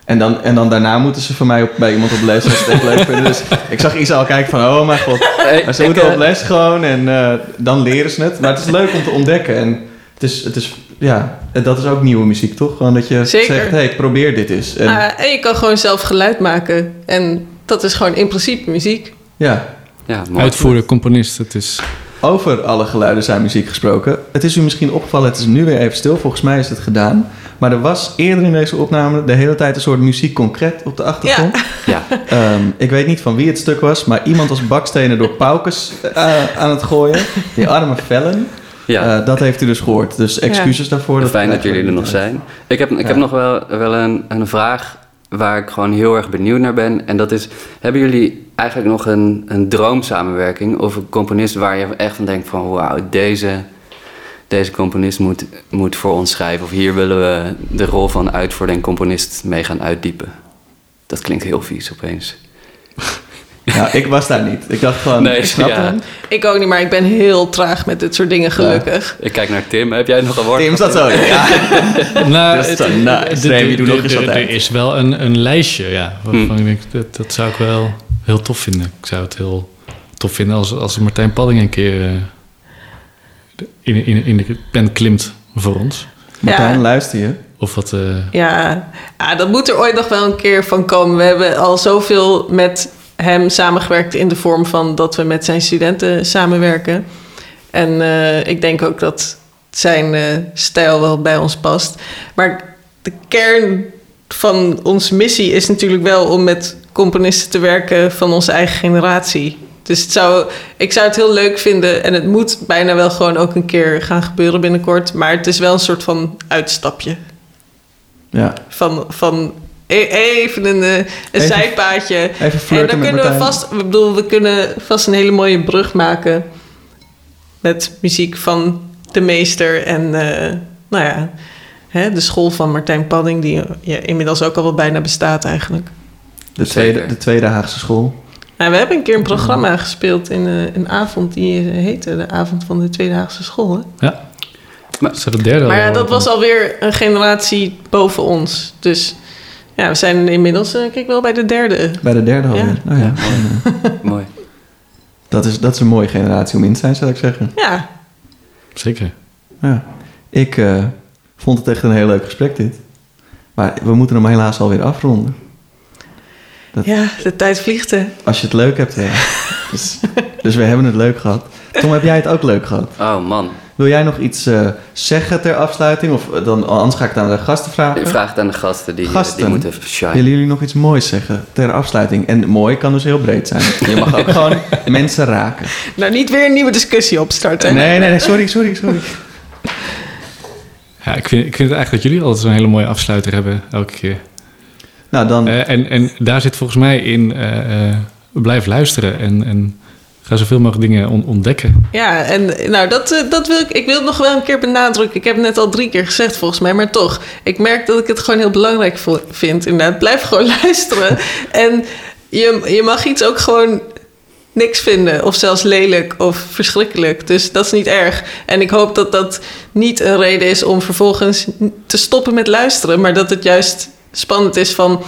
En dan, en dan daarna moeten ze van mij op, bij iemand op les als het echt leuk vinden. Dus ik zag Isa al kijken van, oh mijn god. Maar ze ik, moeten eh, op les gewoon en eh, dan leren ze het. Maar het is leuk om te ontdekken. En het is, het is, ja, dat is ook nieuwe muziek, toch? Gewoon dat je Zeker. zegt, hey, probeer dit eens. En, Ah, en je kan gewoon zelf geluid maken. En dat is gewoon in principe muziek. ja, Ja, mooi. Uitvoerder, componist, het is... over alle geluiden zijn muziek gesproken. Het is u misschien opgevallen, het is nu weer even stil. Volgens mij is het gedaan. Maar er was eerder in deze opname de hele tijd een soort muziek concreet op de achtergrond. Ja, Ehm, ik weet niet van wie het stuk was, maar iemand was bakstenen door paukes eh, aan het gooien. Die arme vellen. ja. Eh, dat heeft u dus gehoord. Dus excuses daarvoor. Fijn dat jullie er nog zijn. Ik heb, ik Ja. heb nog wel, wel een, een vraag waar ik gewoon heel erg benieuwd naar ben. En dat is, hebben jullie eigenlijk nog een, een droomsamenwerking of een componist waar je echt van denkt van wauw, deze, deze componist moet, moet voor ons schrijven. Of hier willen we de rol van uitvoerder en componist mee gaan uitdiepen. Dat klinkt heel vies opeens. Ja, ik was daar niet. Ik dacht gewoon, Nee, ik snap ja. hem. Ik ook niet, maar ik ben heel traag met dit soort dingen, gelukkig. Ik kijk naar Tim. Heb jij nog een woord? Tim zat zo. Ja. Nou, Dat is zo nice. er- nog eens is wel een, een lijstje, ja. Waarvan Hmm. ik denk, dat, dat zou ik wel heel tof vinden. Ik zou het heel tof vinden als, als Martijn Padding een keer eh, in, in, in de pen klimt voor ons. Martijn, Ja. luister je? Of wat... eh, Ja, ja, dat moet er ooit nog wel een keer van komen. We hebben al zoveel met hem samengewerkt in de vorm van dat we met zijn studenten samenwerken. En eh, ik denk ook dat zijn eh, stijl wel bij ons past. Maar de kern van onze missie is natuurlijk wel om met componisten te werken van onze eigen generatie. Dus het zou, ik zou het heel leuk vinden en het moet bijna wel gewoon ook een keer gaan gebeuren binnenkort. Maar het is wel een soort van uitstapje Ja. van, van e- even een, eh, een Even- zijpaadje. Even En dan kunnen we vast, ik bedoel, we kunnen vast een hele mooie brug maken met muziek van de meester en, eh, nou ja, hè, de school van Martijn Padding, die ja, inmiddels ook al wel bijna bestaat eigenlijk. De tweede, Zeker. de tweede Haagse school. Nou, we hebben een keer een programma gespeeld in eh, een avond die eh, heette de Avond van de Tweede Haagse School. Hè? ja. Maar- Is dat de derde Maar ja, dat was alweer een generatie boven ons. Dus ja, we zijn inmiddels, eh, kijk wel bij de derde. Bij de derde alweer. Ja. Nou ja, Mooi. dat, is, dat is een mooie generatie om in te zijn, zou ik zeggen. Ja, Zeker. Ja. Ik eh, vond het echt een heel leuk gesprek dit. Maar we moeten hem helaas alweer afronden. Dat- ja de tijd vliegt hè. Als je het leuk hebt, ja. dus, dus we hebben het leuk gehad. Tom, heb jij het ook leuk gehad? Oh man, Wil jij nog iets eh, zeggen ter afsluiting? Of eh, dan, anders ga ik het aan de gasten vragen. ik vraag het aan de gasten die, Gasten. die moeten even shine. Willen jullie nog iets moois zeggen ter afsluiting? En mooi kan dus heel breed zijn. Je mag ook gewoon mensen raken. Nou, niet weer een nieuwe discussie opstarten. Nee, nee, nee, sorry, sorry, sorry. Ja, ik vind, ik vind het eigenlijk dat jullie altijd zo'n hele mooie afsluiter hebben, elke keer. Nou, dan... Eh, en, en daar zit volgens mij in, eh, eh, blijf luisteren en, en ga zoveel mogelijk dingen on- ontdekken. Ja, en nou, dat, dat wil ik, ik wil het nog wel een keer benadrukken. Ik heb het net al drie keer gezegd volgens mij, maar toch. Ik merk dat ik het gewoon heel belangrijk vind. Inderdaad, blijf gewoon luisteren. En je, je mag iets ook gewoon niks vinden, of zelfs lelijk of verschrikkelijk. Dus dat is niet erg. En ik hoop dat dat niet een reden is om vervolgens te stoppen met luisteren, maar dat het juist spannend is van.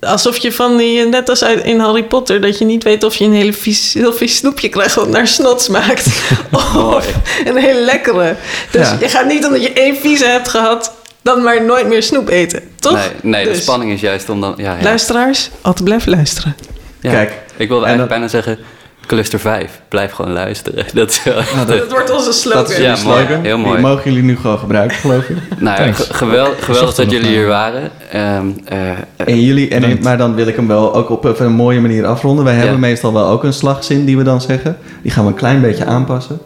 Alsof je van die, net als uit, in Harry Potter, dat je niet weet of je een hele vies, heel vies snoepje krijgt wat naar snot smaakt. of een hele lekkere. Dus Ja. je gaat niet omdat je één vieze hebt gehad, dan maar nooit meer snoep eten. Toch? Nee, nee de Dus, spanning is juist om dan... Ja, ja. Luisteraars, altijd blijven luisteren. Ja. Kijk, Ik wilde en eigenlijk dat- bijna zeggen... Cluster 5, blijf gewoon luisteren. Dat is wel... nou, dat, Dat wordt onze slogan. dat is Ja, jullie mooi. slogan. Heel Die mogen jullie nu gewoon gebruiken, geloof ik. Nou ja, geweld- geweldig dat jullie hier waren. Ehm, eh, En jullie, en, maar dan wil ik hem wel ook op een mooie manier afronden. Wij hebben meestal wel ook een slagzin die we dan zeggen. Die gaan we een klein beetje aanpassen.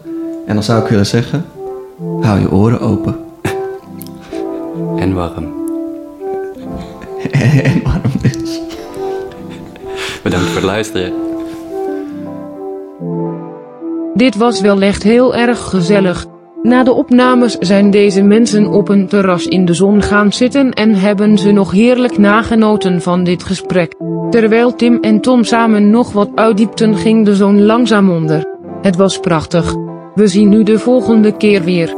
En dan zou ik willen zeggen... Hou je oren open. en warm. en waarom dus? Bedankt voor het luisteren. Dit was wel echt heel erg gezellig. Na de opnames zijn deze mensen op een terras in de zon gaan zitten en hebben ze nog heerlijk nagenoten van dit gesprek. Terwijl Tim en Tom samen nog wat uitdiepten ging de zon langzaam onder. Het was prachtig. We zien u de volgende keer weer.